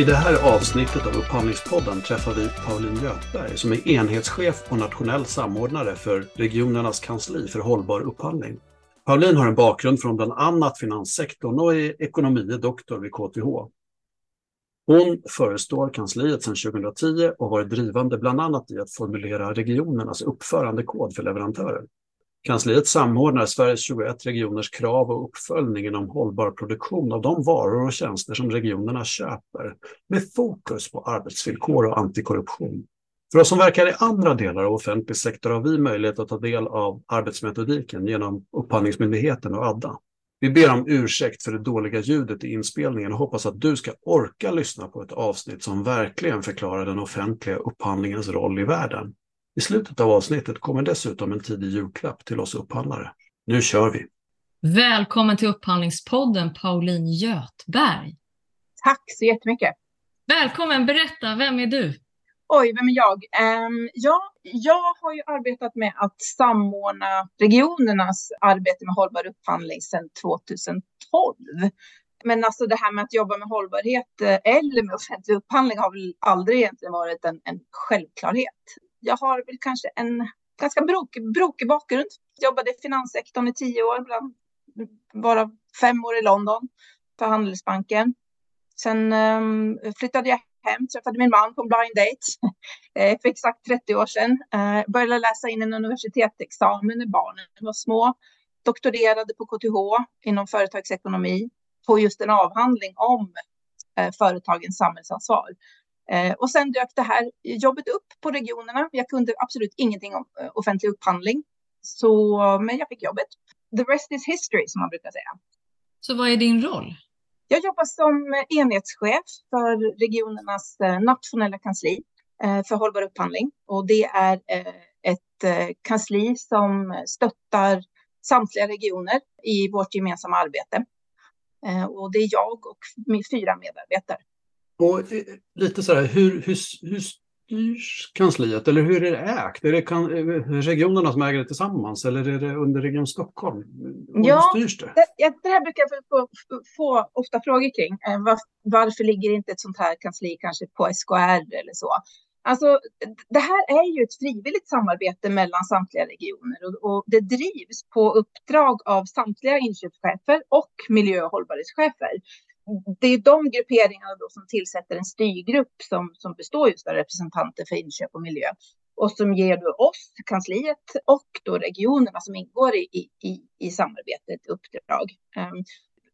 I det här avsnittet av Upphandlingspodden träffar vi Pauline Göthberg som är enhetschef och nationell samordnare för regionernas kansli för hållbar upphandling. Pauline har en bakgrund från bland annat finanssektorn och är ekonomie doktor vid KTH. Hon förestår kansliet sedan 2010 och har varit drivande bland annat i att formulera regionernas uppförandekod för leverantörer. Kansliet samordnar Sveriges 21 regioners krav och uppföljning inom hållbar produktion av de varor och tjänster som regionerna köper med fokus på arbetsvillkor och antikorruption. För oss som verkar i andra delar av offentlig sektor har vi möjlighet att ta del av arbetsmetodiken genom Upphandlingsmyndigheten och Adda. Vi ber om ursäkt för det dåliga ljudet i inspelningen och hoppas att du ska orka lyssna på ett avsnitt som verkligen förklarar den offentliga upphandlingens roll i världen. I slutet av avsnittet kommer dessutom en tidig julklapp till oss upphandlare. Nu kör vi! Välkommen till Upphandlingspodden Pauline Göthberg. Tack så jättemycket. Välkommen, berätta, vem är du? Oj, vem är jag? Um, ja, jag har ju arbetat med att samordna regionernas arbete med hållbar upphandling sedan 2012. Men alltså det här med att jobba med hållbarhet eh, eller med offentlig upphandling har väl aldrig egentligen varit en, en självklarhet jag har väl kanske en ganska brokig, brokig bakgrund. Jobbade i finanssektorn i tio år, bland, varav fem år i London för Handelsbanken. Sen um, flyttade jag hem, träffade min man på en blind date eh, för exakt 30 år sedan. Uh, började läsa in en universitetsexamen när barnen var små. Doktorerade på KTH inom företagsekonomi på just en avhandling om uh, företagens samhällsansvar. Eh, och sen dök det här jobbet upp på regionerna. Jag kunde absolut ingenting om eh, offentlig upphandling, så, men jag fick jobbet. The rest is history, som man brukar säga. Så vad är din roll? Jag jobbar som enhetschef för regionernas eh, nationella kansli för hållbar upphandling. Och det är ett kansli som stöttar samtliga regioner i vårt gemensamma arbete. Och det är jag och fyra medarbetare. Och eh, lite så här, hur, hur, hur styrs kansliet eller hur är det ägt? Är det kan, regionerna som äger det tillsammans eller är det under Region Stockholm? Och ja, styrs det? Det, det här brukar jag få, få ofta frågor kring. Eh, var, varför ligger inte ett sånt här kansli kanske på SKR eller så? Alltså, det här är ju ett frivilligt samarbete mellan samtliga regioner och, och det drivs på uppdrag av samtliga inköpschefer och miljö och hållbarhetschefer det är de grupperingarna då som tillsätter en styrgrupp som, som består just av representanter för inköp och miljö och som ger då oss, kansliet och då regionerna som ingår i, i, i samarbetet uppdrag. Um,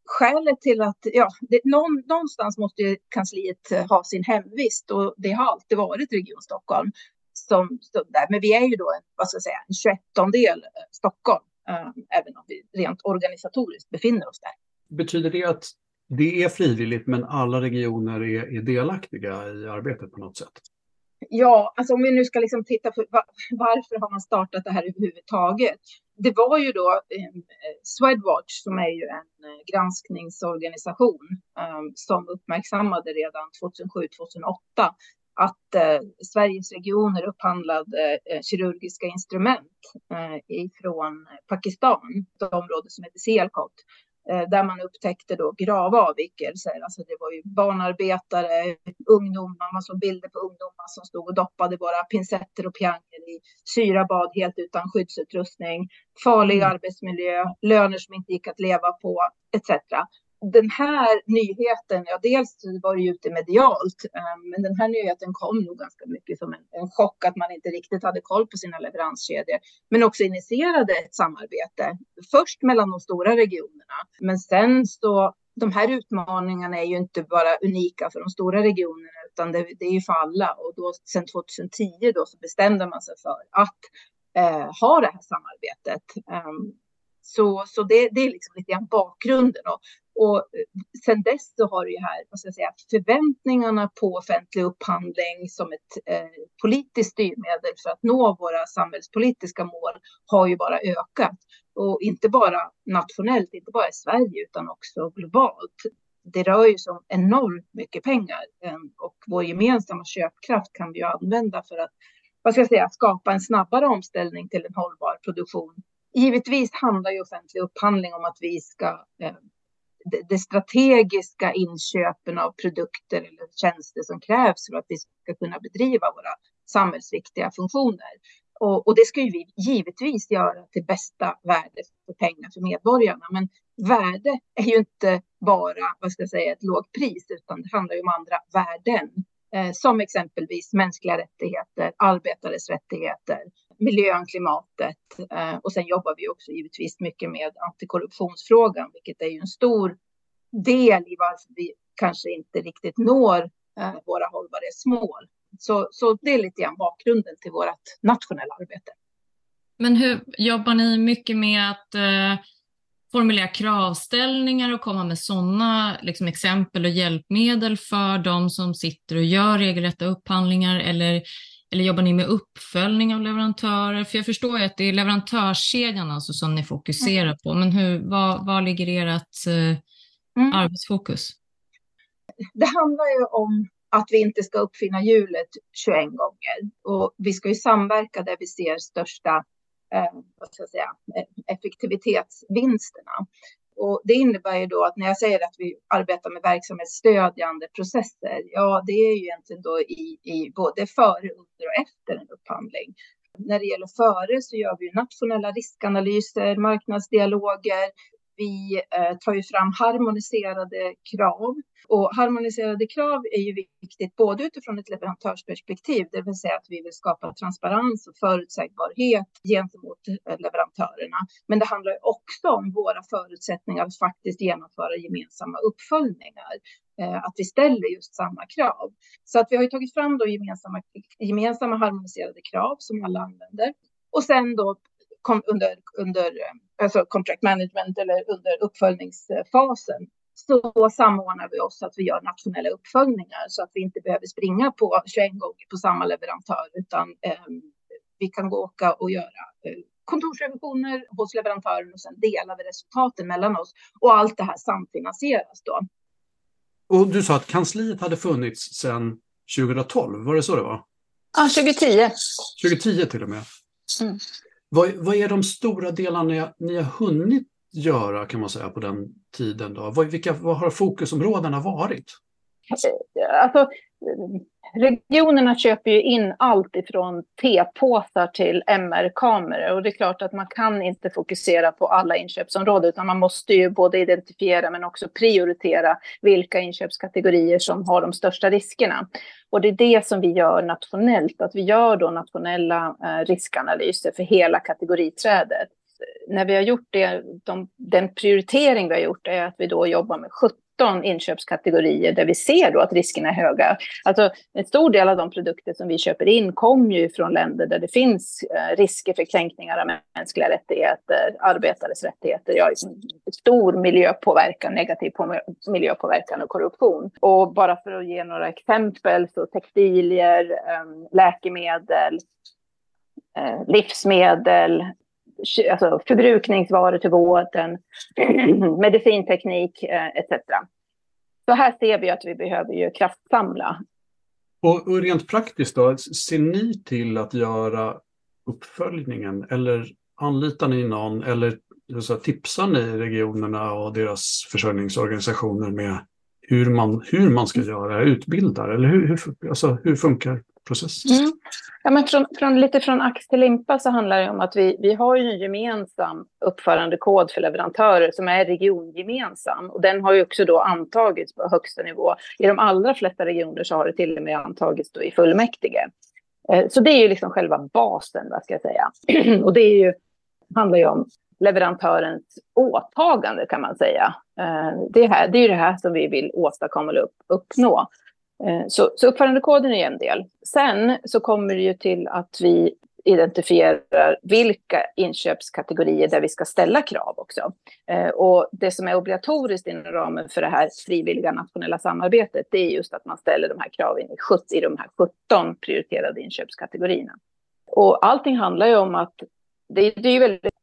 skälet till att, ja, det, någon, någonstans måste kansliet ha sin hemvist och det har alltid varit Region Stockholm som stod där. Men vi är ju då en, vad ska jag säga, en 21 del eh, Stockholm, um, även om vi rent organisatoriskt befinner oss där. Betyder det att det är frivilligt men alla regioner är, är delaktiga i arbetet på något sätt? Ja, alltså om vi nu ska liksom titta på varför har man startat det här överhuvudtaget? Det var ju då eh, Swedwatch som är ju en eh, granskningsorganisation eh, som uppmärksammade redan 2007-2008 att eh, Sveriges regioner upphandlade eh, kirurgiska instrument eh, ifrån Pakistan, ett område som heter Sialkot, där man upptäckte då grava avvikelser. Alltså det var ju barnarbetare, ungdomar, man såg bilder på ungdomar som stod och doppade våra pincetter och pianger i syrabad helt utan skyddsutrustning, farlig mm. arbetsmiljö, löner som inte gick att leva på etc den här nyheten, ja dels var det ju ute medialt, ehm, men den här nyheten kom nog ganska mycket som en, en chock att man inte riktigt hade koll på sina leveranskedjor, men också initierade ett samarbete. Först mellan de stora regionerna, men sen så de här utmaningarna är ju inte bara unika för de stora regionerna, utan det, det är ju för alla. Och då sen 2010 då så bestämde man sig för att eh, ha det här samarbetet. Um, så, så det, det är liksom lite grann bakgrunden. Och, och sen dess så har det ju här, vad ska jag säga, förväntningarna på offentlig upphandling som ett eh, politiskt styrmedel för att nå våra samhällspolitiska mål har ju bara ökat. Och inte bara nationellt, inte bara i Sverige utan också globalt. Det rör ju sig om enormt mycket pengar eh, och vår gemensamma köpkraft kan vi ju använda för att vad ska jag säga, skapa en snabbare omställning till en hållbar produktion. Givetvis handlar ju offentlig upphandling om att vi ska eh, det strategiska inköpen av produkter eller tjänster som krävs för att vi ska kunna bedriva våra samhällsviktiga funktioner. Och, och, det ska ju vi givetvis göra till bästa värde för pengar för medborgarna. Men värde är ju inte bara vad ska jag säga, ett lågt pris, utan det handlar ju om andra värden. Eh, som exempelvis mänskliga rättigheter, arbetares rättigheter, miljön, klimatet. Eh, och sen jobbar vi också givetvis mycket med antikorruptionsfrågan, vilket är ju en stor del i varför vi kanske inte riktigt når eh, våra hållbarhetsmål. Så, så det är lite grann bakgrunden till vårt nationella arbete. Men hur jobbar ni mycket med att eh, formulera kravställningar och komma med sådana liksom, exempel och hjälpmedel för de som sitter och gör regelrätta upphandlingar eller, eller jobbar ni med uppföljning av leverantörer? För jag förstår ju att det är leverantörskedjan alltså som ni fokuserar på, men hur, vad, vad ligger ert eh, mm. arbetsfokus? Det handlar ju om att vi inte ska uppfinna hjulet 21 gånger. Och vi ska ju samverka där vi ser största eh, vad ska jag säga, effektivitetsvinsterna. Och det innebär ju då att när jag säger att vi arbetar med verksamhetsstödjande processer, ja, det är ju egentligen då i, i både före, under och efter en upphandling. När det gäller före så gör vi nationella riskanalyser, marknadsdialoger, vi eh, tar ju fram harmoniserade krav. Och harmoniserade krav är ju viktigt både utifrån ett leverantörsperspektiv, det vill säga att vi vill skapa transparens och förutsägbarhet gentemot eh, leverantörerna. Men det handlar också om våra förutsättningar att faktiskt genomföra gemensamma uppföljningar. Eh, att vi ställer just samma krav. Så att vi har ju tagit fram då gemensamma, gemensamma harmoniserade krav som alla använder. Och sen då under, under alltså contract management eller under uppföljningsfasen så samordnar vi oss så att vi gör nationella uppföljningar så att vi inte behöver springa på 21 gånger på samma leverantör utan eh, vi kan gå åka och göra eh, kontorsrevisioner hos leverantören och sen delar vi resultaten mellan oss och allt det här samfinansieras då. Och du sa att kansliet hade funnits sedan 2012, var det så det var? Ja, 2010. 2010 till och med. Mm. Vad, vad är de stora delarna ni, ni har hunnit göra kan man säga på den tiden? Då? Vad, vilka, vad har fokusområdena varit? Alltså, alltså regionerna köper ju in allt ifrån T-påsar till MR-kameror och det är klart att man kan inte fokusera på alla inköpsområden utan man måste ju både identifiera men också prioritera vilka inköpskategorier som har de största riskerna. Och det är det som vi gör nationellt, att vi gör då nationella eh, riskanalyser för hela kategoriträdet. När vi har gjort det, de, den prioritering vi har gjort är att vi då jobbar med 17 17 inköpskategorier där vi ser då att riskerna är höga. Alltså en stor del av de produkter som vi köper in kommer ju från länder där det finns eh, risker för kränkningar av mänskliga rättigheter, arbetares rättigheter, ja, liksom stor miljöpåverkan, negativ miljöpåverkan och korruption. Och bara för att ge några exempel så textilier, eh, läkemedel, eh, livsmedel, alltså förbrukningsvaror till vården, medicinteknik eh, etc. Så här ser vi att vi behöver ju kraftsamla. Och, och rent praktiskt då, ser ni till att göra uppföljningen eller anlitar ni någon eller så tipsar ni regionerna och deras försörjningsorganisationer med hur man, hur man ska göra, utbildar eller hur, hur, alltså, hur funkar process? Mm. Ja, men från, från, lite från ax till limpa så handlar det om att vi, vi har ju en gemensam uppförandekod för leverantörer som är regiongemensam. Och den har ju också då antagits på högsta nivå. I de allra flesta regioner så har det till och med antagits då i fullmäktige. Eh, så det är ju liksom själva basen, vad ska jag säga. Och det är ju, handlar ju om leverantörens åtagande kan man säga. Eh, det, här, det är ju det här som vi vill åstadkomma eller uppnå. Eh, så, så uppförandekoden är en del. Sen så kommer det ju till att vi identifierar vilka inköpskategorier där vi ska ställa krav också. Eh, och det som är obligatoriskt inom ramen för det här frivilliga nationella samarbetet, det är just att man ställer de här kraven i, 70, i de här 17 prioriterade inköpskategorierna. Och allting handlar ju om att det, det är väldigt,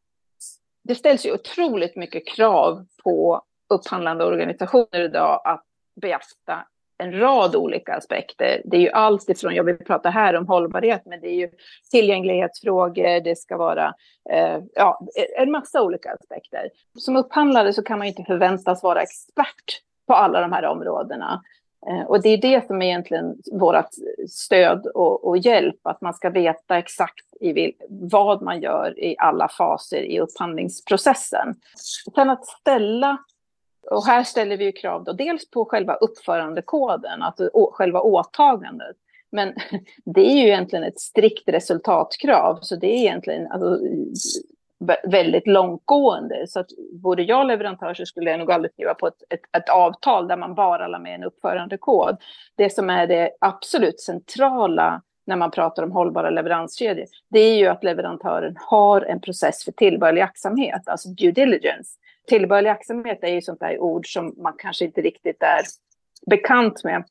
det ställs ju otroligt mycket krav på upphandlande organisationer idag att beakta en rad olika aspekter. Det är ju allt ifrån, jag vill prata här om hållbarhet, men det är ju tillgänglighetsfrågor, det ska vara eh, ja, en massa olika aspekter. Som upphandlare så kan man ju inte förväntas vara expert på alla de här områdena. Eh, och det är det som är egentligen vårt stöd och, och, hjälp, att man ska veta exakt i vad man gör i alla faser i upphandlingsprocessen. Sen att ställa och här ställer vi ju krav då, dels på själva uppförandekoden, alltså själva åtagandet. Men det är ju egentligen ett strikt resultatkrav, så det är egentligen alltså, väldigt långtgående. Så att både jag och leverantör så skulle jag nog aldrig skriva på ett, ett, ett, avtal där man bara la med en uppförandekod. Det som är det absolut centrala när man pratar om hållbara leveranskedjor, det är ju att leverantören har en process för tillbörlig aktsamhet, alltså due diligence. Tillbörlig aktsamhet är ju sånt där ord som man kanske inte riktigt är bekant med.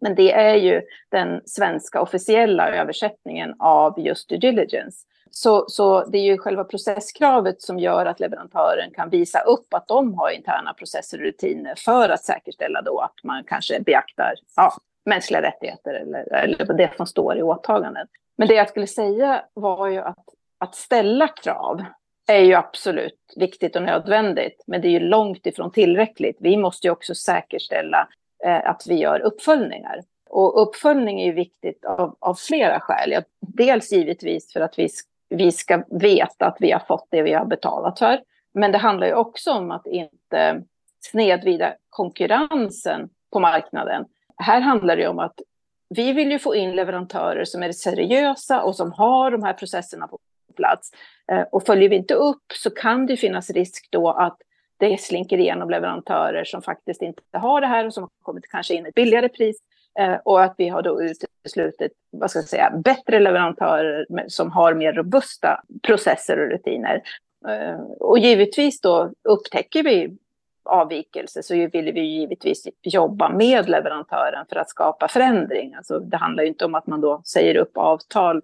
Men det är ju den svenska officiella översättningen av just due diligence. Så, så det är ju själva processkravet som gör att leverantören kan visa upp att de har interna processer och rutiner för att säkerställa då att man kanske beaktar ja, mänskliga rättigheter eller, eller det som står i åtagandet. Men det jag skulle säga var ju att, att ställa krav är ju absolut viktigt och nödvändigt, men det är ju långt ifrån tillräckligt. Vi måste ju också säkerställa eh, att vi gör uppföljningar. Och uppföljning är ju viktigt av, av flera skäl. Dels givetvis för att vi, vi ska veta att vi har fått det vi har betalat för. Men det handlar ju också om att inte snedvrida konkurrensen på marknaden. Här handlar det om att vi vill ju få in leverantörer som är seriösa och som har de här processerna på plats. Eh, och följer vi inte upp så kan det finnas risk då att det slinker igenom leverantörer som faktiskt inte har det här och som har kommit kanske in ett billigare pris. Eh, och att vi har då uteslutit, vad ska jag säga, bättre leverantörer som har mer robusta processer och rutiner. Eh, och givetvis då upptäcker vi avvikelse så vill vi givetvis jobba med leverantören för att skapa förändring. Alltså det handlar ju inte om att man då säger upp avtal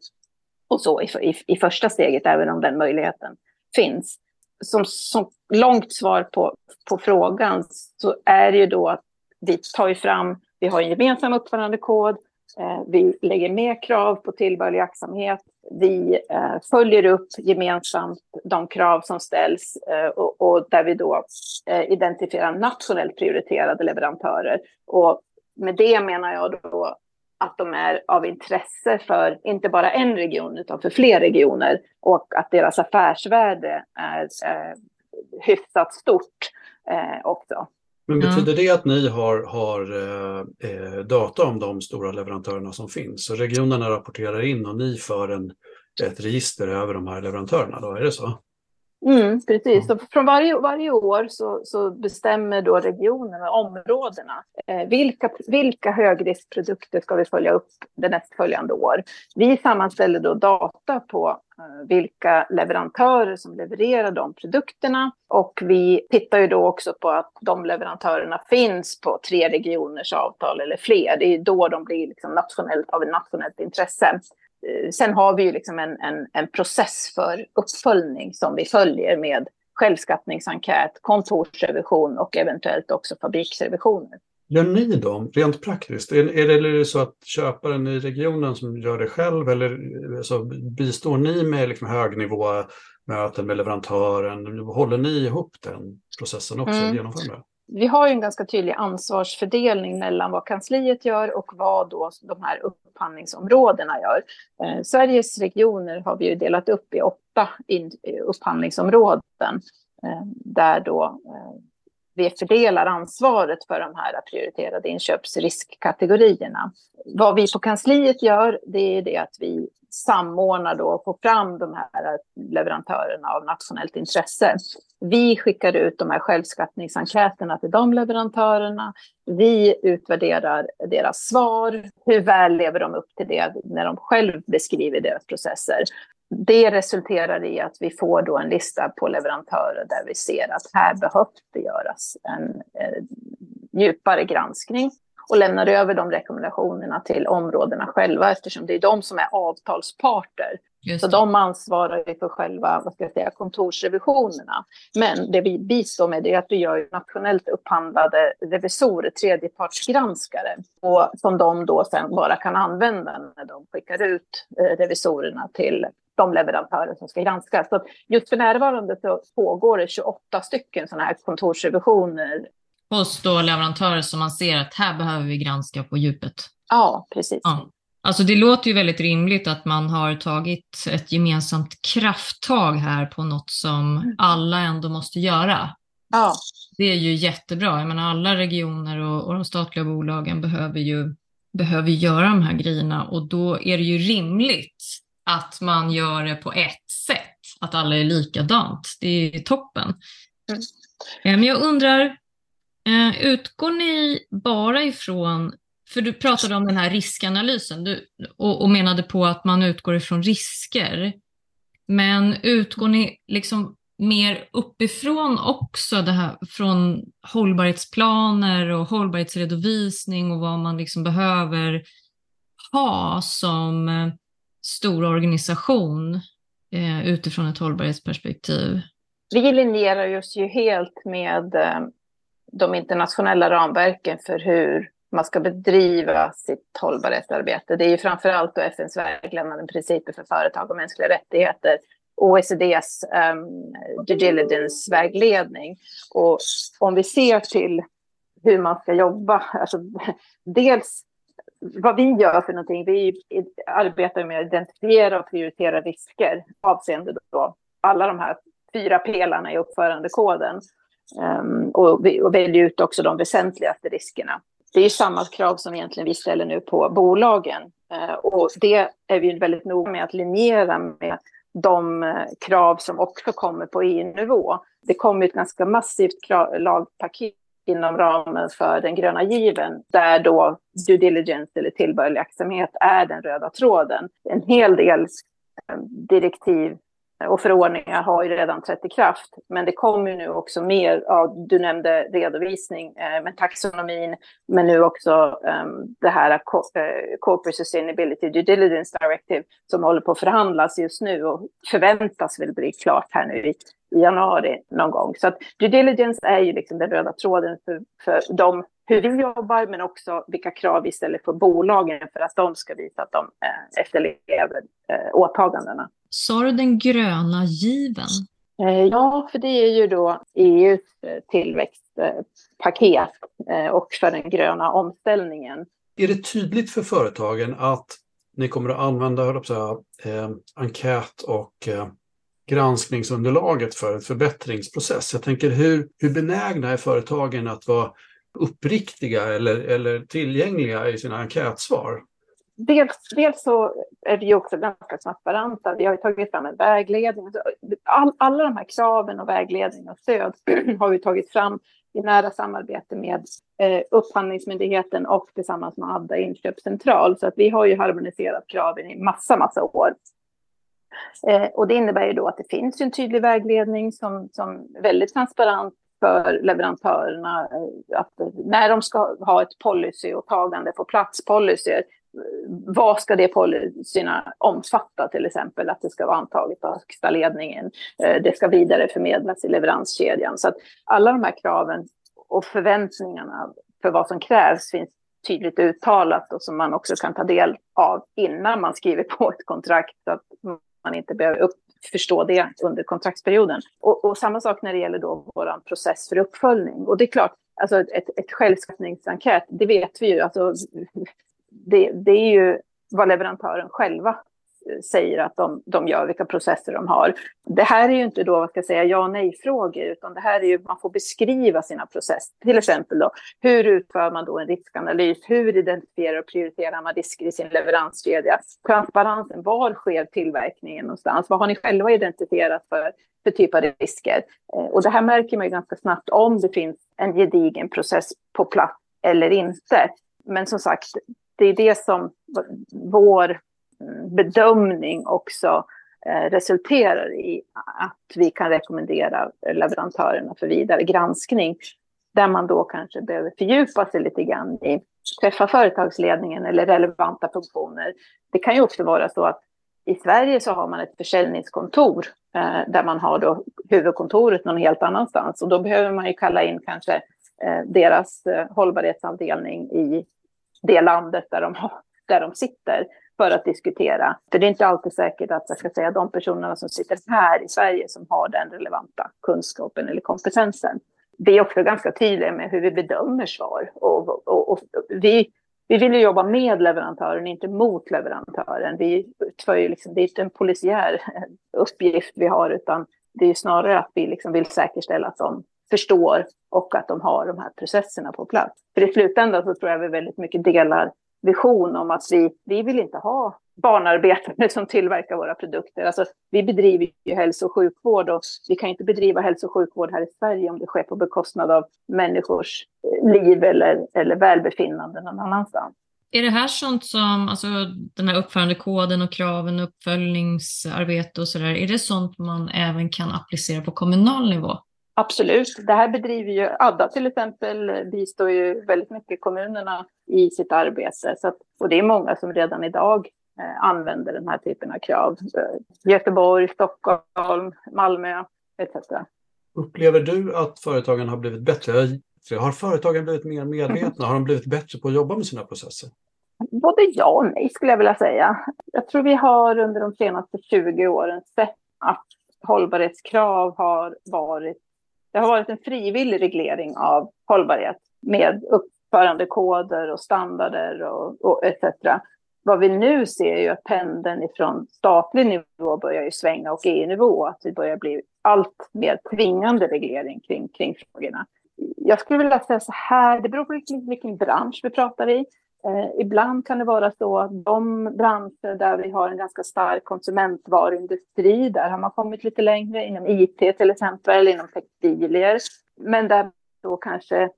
och så i, i, i första steget, även om den möjligheten finns. Som, som långt svar på, på frågan så är det ju då att vi tar ju fram, vi har en gemensam uppförandekod, eh, vi lägger mer krav på tillbörlig aktsamhet, vi eh, följer upp gemensamt de krav som ställs eh, och, och, där vi då eh, identifierar nationellt prioriterade leverantörer. Och med det menar jag då att de är av intresse för inte bara en region utan för fler regioner och att deras affärsvärde är eh, hyfsat stort eh, också. Men betyder det att ni har, har eh, eh, data om de stora leverantörerna som finns? Så regionerna rapporterar in och ni för en, ett register över de här leverantörerna, då är det så? Mm, precis, så från varje, varje år så, så bestämmer då regionerna, områdena, eh, vilka, vilka högriskprodukter ska vi följa upp det nästföljande år. Vi sammanställer då data på eh, vilka leverantörer som levererar de produkterna och vi tittar ju då också på att de leverantörerna finns på tre regioners avtal eller fler. Det är då de blir liksom nationellt, av ett nationellt intresse. Eh, sen har vi ju liksom en, en, en process för uppföljning som vi följer med självskattningsenkät, kontorsrevision och eventuellt också fabriksrevisioner. Gör ni dem rent praktiskt? Är, är, det, är det så att köparen i regionen som gör det själv eller alltså, bistår ni med liksom högnivåmöten med leverantören? Håller ni ihop den processen också? Mm. Genomför vi har ju en ganska tydlig ansvarsfördelning mellan vad kansliet gör och vad då de här upphandlingsområdena gör. Eh, Sveriges regioner har vi ju delat upp i åtta in, upphandlingsområden eh, där då eh, vi fördelar ansvaret för de här prioriterade inköpsriskkategorierna. Vad vi på kansliet gör, det är det att vi samordnar då och får fram de här leverantörerna av nationellt intresse. Vi skickar ut de här självskattningsenkäterna till de leverantörerna. Vi utvärderar deras svar. Hur väl lever de upp till det när de själv beskriver deras processer? Det resulterar i att vi får då en lista på leverantörer där vi ser att här behövs det göras en eh, djupare granskning och lämnar över de rekommendationerna till områdena själva eftersom det är de som är avtalsparter Så de ansvarar ju för själva vad ska jag säga, kontorsrevisionerna. Men det vi bistår med är att vi gör nationellt upphandlade revisorer, tredjepartsgranskare, och som de då sen bara kan använda när de skickar ut eh, revisorerna till de leverantörer som ska granskas. Så just för närvarande så pågår det 28 stycken sådana här kontorsrevisioner. Hos då leverantörer som man ser att här behöver vi granska på djupet. Ja, precis. Ja. Alltså det låter ju väldigt rimligt att man har tagit ett gemensamt krafttag här på något som mm. alla ändå måste göra. Ja. Det är ju jättebra. Jag menar alla regioner och, och de statliga bolagen behöver ju behöver göra de här grejerna och då är det ju rimligt att man gör det på ett sätt, att alla är likadant. Det är toppen. Mm. Eh, men jag undrar, eh, utgår ni bara ifrån för du pratade om den här riskanalysen du, och, och, menade på att man utgår ifrån risker. Men utgår ni liksom mer uppifrån också, det här från hållbarhetsplaner och hållbarhetsredovisning och vad man liksom behöver ha som eh, stor organisation eh, utifrån ett hållbarhetsperspektiv? Vi linjerar oss ju helt med eh, de internationella ramverken för hur man ska bedriva sitt hållbarhetsarbete. Det är ju framför allt då FNs vägledande principer för företag och mänskliga rättigheter, OECDs um, ehm, due diligence-vägledning. Och om vi ser till hur man ska jobba, alltså dels vad vi gör för någonting, vi arbetar med att identifiera och prioritera risker avseende då alla de här fyra pelarna i uppförandekoden. Um, och, vi, och väljer ut också de väsentligaste riskerna det är samma krav som egentligen vi ställer nu på bolagen. uh, och det är vi väldigt noga med att linjera med de eh, krav som också kommer på EU-nivå. Det kommer ett ganska massivt lagpaket inom ramen för den gröna given, där då due diligence eller tillbörlig aktsamhet är den röda tråden. En hel del eh, direktiv och förordningar har ju redan trätt i kraft. Men det kommer nu också mer, ja, du nämnde redovisning eh, med taxonomin, men nu också um, det här eh, Corporate Sustainability Due Diligence Directive som håller på att förhandlas just nu och förväntas väl bli klart här nu i, i januari någon gång. Så att due diligence är ju liksom den röda tråden för, för de hur vi jobbar, men också vilka krav vi ställer på bolagen för att de ska visa att de eh, efterlever eh, åtagandena. Sa du den gröna given? Eh, ja, för det är ju då EUs eh, tillväxtpaket eh, och för den gröna omställningen. Är det tydligt för företagen att ni kommer att använda jag säga, eh, enkät och eh, granskningsunderlaget för en förbättringsprocess? Jag tänker hur, hur benägna är företagen att vara uppriktiga eller, eller tillgängliga i sina enkätsvar? dels, dels så är vi också ganska transparenta. Vi har tagit fram en vägledning. All, alla de här kraven och vägledning och stöd har vi tagit fram i nära samarbete med eh, Upphandlingsmyndigheten och tillsammans med Adda inköpscentral. Så att vi har ju harmoniserat kraven i massa, massa år. Eh, och det innebär ju då att det finns en tydlig vägledning som, som är väldigt transparent för leverantörerna eh, att när de ska ha ett policyåtagande på plats, policyer, eh, vad ska det policyerna omfatta till exempel? Att det ska vara antaget av högsta ledningen. Eh, det ska vidareförmedlas i leveranskedjan. Så att alla de här kraven och förväntningarna för vad som krävs finns tydligt uttalat och som man också kan ta del av innan man skriver på ett kontrakt så att man inte behöver upp, förstå det under kontraktsperioden. Och, och, samma sak när det gäller då vår process för uppföljning. Och det är klart, alltså ett, ett självskattningsenkät, det vet vi ju. Alltså, det, det är ju vad leverantören själva säger att de, de gör, vilka processer de har. Det här är ju inte då, vad ska jag säga, ja och nej-frågor, utan det här är ju, man får beskriva sina processer. Till exempel då, hur utför man då en riskanalys? Hur identifierar och prioriterar man risker i sin leveranskedja? Transparensen, var sker tillverkningen någonstans? Vad har ni själva identifierat för, för typ av risker? Eh, och det här märker man ju ganska snabbt om det finns en gedigen process på plats eller inte. Men som sagt, det är det som vår Eh, bedömning också eh, resulterar i att vi kan rekommendera leverantörerna för vidare granskning. Där man då kanske behöver fördjupa sig lite grann i träffa företagsledningen eller relevanta funktioner. Det kan ju också vara så att I Sverige så har man ett försäljningskontor eh, där man har då huvudkontoret någon helt annanstans och då behöver man ju kalla in kanske eh, deras eh, hållbarhetsavdelning i det landet där de, har, där de sitter för att diskutera. För det är inte alltid säkert att jag ska säga de personerna som sitter här i Sverige som har den relevanta kunskapen eller kompetensen. Vi är också ganska tydliga med hur vi bedömer svar. Och, och, och, vi, vi vill ju jobba med leverantören, inte mot leverantören. Vi ju liksom, det är inte en polisiär uppgift vi har, utan det är snarare att vi liksom vill säkerställa att de förstår och att de har de här processerna på plats. För i slutändan så tror jag vi väldigt mycket delar vision om att vi, vi vill inte ha barnarbetare som tillverkar våra produkter. Alltså, vi bedriver ju hälso och sjukvård och vi kan inte bedriva hälso och sjukvård här i Sverige om det sker på bekostnad av människors eh, liv eller, eller välbefinnande någon annanstans. Är det här sånt som, alltså den här uppförandekoden och kraven, uppföljningsarbete och sådär, är det sånt man även kan applicera på kommunal nivå? Absolut. Det här bedriver ju Adda till exempel, bistår ju väldigt mycket kommunerna i sitt arbete. Så att, och det är många som redan idag eh, använder den här typen av krav. Göteborg, Stockholm, Malmö etc. Upplever du att företagen har blivit bättre? Har företagen blivit mer medvetna? Har de blivit bättre på att jobba med sina processer? Både ja och nej skulle jag vilja säga. Jag tror vi har under de senaste 20 åren sett att hållbarhetskrav har varit det har varit en frivillig reglering av hållbarhet med uppförandekoder och standarder och, och etc. Vad vi nu ser är ju att pendeln ifrån statlig nivå börjar ju svänga och EU-nivå, att det börjar bli allt mer tvingande reglering kring, kring frågorna. Jag skulle vilja säga så här, det beror på vilken, vilken bransch vi pratar i. Eh, ibland kan det vara så att de branscher där vi har en ganska stark konsumentvaruindustri, där har man kommit lite längre, inom IT till exempel, inom textilier. Men där då kanske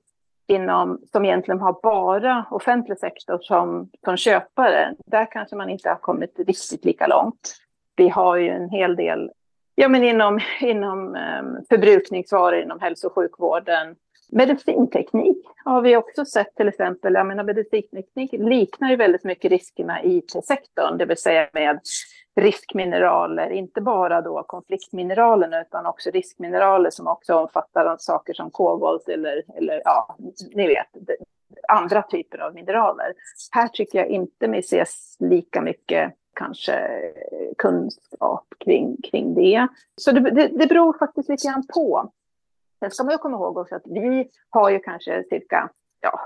inom, som egentligen har bara offentlig sektor som, som köpare, där kanske man inte har kommit riktigt lika långt. Vi har ju en hel del Ja, men inom, inom ehm, förbrukningsvaror, inom hälso och sjukvården, Medicinteknik har vi också sett till exempel. Jag menar, medicinteknik liknar ju väldigt mycket riskerna i IT-sektorn, det vill säga med riskmineraler, inte bara då konfliktmineralerna utan också riskmineraler som också omfattar saker som kobolt eller, eller ja, ni vet, andra typer av mineraler. Här tycker jag inte vi ses lika mycket kanske kunskap kring, kring det. Så det, det, det beror faktiskt lite grann på. Sen ska man ju komma ihåg också att vi har ju kanske cirka ja,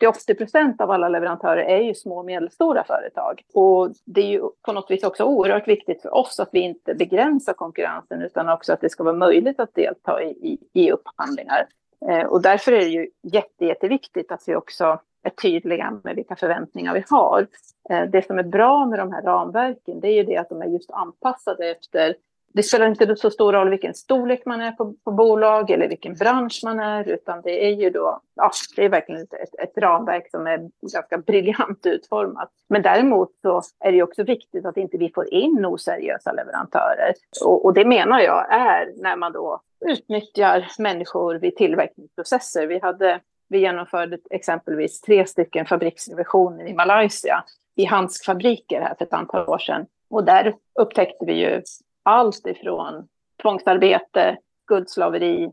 70-80 procent av alla leverantörer är ju små och medelstora företag. Och det är ju på något vis också oerhört viktigt för oss att vi inte begränsar konkurrensen utan också att det ska vara möjligt att delta i, i, i upphandlingar. Eh, och därför är det ju jätte, jätteviktigt att vi också är tydliga med vilka förväntningar vi har. Eh, det som är bra med de här ramverken det är ju det att de är just anpassade efter det spelar inte så stor roll vilken storlek man är på, på bolag eller vilken bransch man är, utan det är ju då, ja, det är verkligen ett, ett, ramverk som är ganska briljant utformat. Men däremot så är det också viktigt att inte vi får in oseriösa leverantörer. Och, och det menar jag är när man då utnyttjar människor vid tillverkningsprocesser. Vi hade vi genomförde exempelvis tre stycken fabriksrevisioner i Malaysia i handskfabriker här för ett antal år sedan. Och där upptäckte vi ju allt ifrån tvångsarbete, skuldslaveri,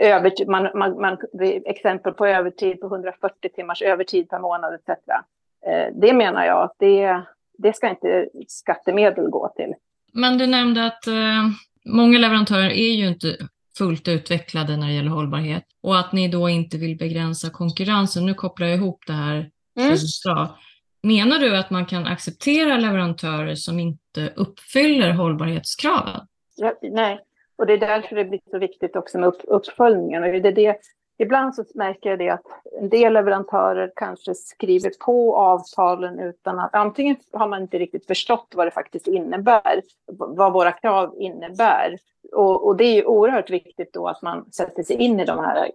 övertid, man, man, man, exempel på övertid på 140 timmars övertid per månad etc. Eh, det menar jag att det, det ska inte skattemedel gå till. Men du nämnde att eh, många leverantörer är ju inte fullt utvecklade när det gäller hållbarhet och att ni då inte vill begränsa konkurrensen. Nu kopplar jag ihop det här. Mm. Menar du att man kan acceptera leverantörer som inte uppfyller hållbarhetskraven? Ja, nej, och det är därför det blir så viktigt också med upp, uppföljningen. Och det är det, ibland så märker jag det att en del leverantörer kanske skriver på avtalen utan att antingen har man inte riktigt förstått vad det faktiskt innebär, vad våra krav innebär. Och, och det är ju oerhört viktigt då att man sätter sig in i de här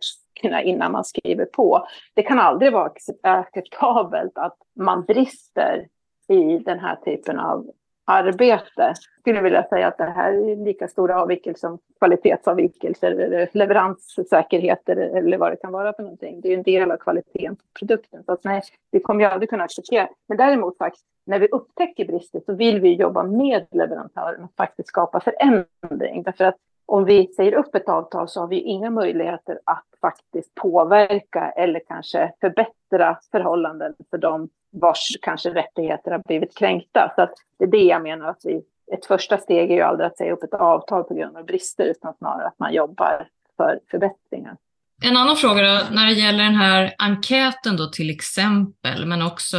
innan man skriver på. Det kan aldrig vara acceptabelt att man brister i den här typen av arbete. skulle vilja säga att det här är lika stora avvikelser som kvalitetsavvikelser eller leveranssäkerheter eller vad det kan vara för någonting. Det är en del av kvaliteten på produkten. Så att nej, det kommer jag aldrig kunna acceptera. Men däremot faktiskt, när vi upptäcker brister så vill vi jobba med leverantören och faktiskt skapa förändring. Därför att om vi säger upp ett avtal så har vi inga möjligheter att faktiskt påverka eller kanske förbättra förhållanden för dem vars kanske rättigheter har blivit kränkta. Så det är det jag menar att vi, ett första steg är ju aldrig att säga upp ett avtal på grund av brister utan snarare att man jobbar för förbättringar. En annan fråga då, när det gäller den här enkäten då till exempel, men också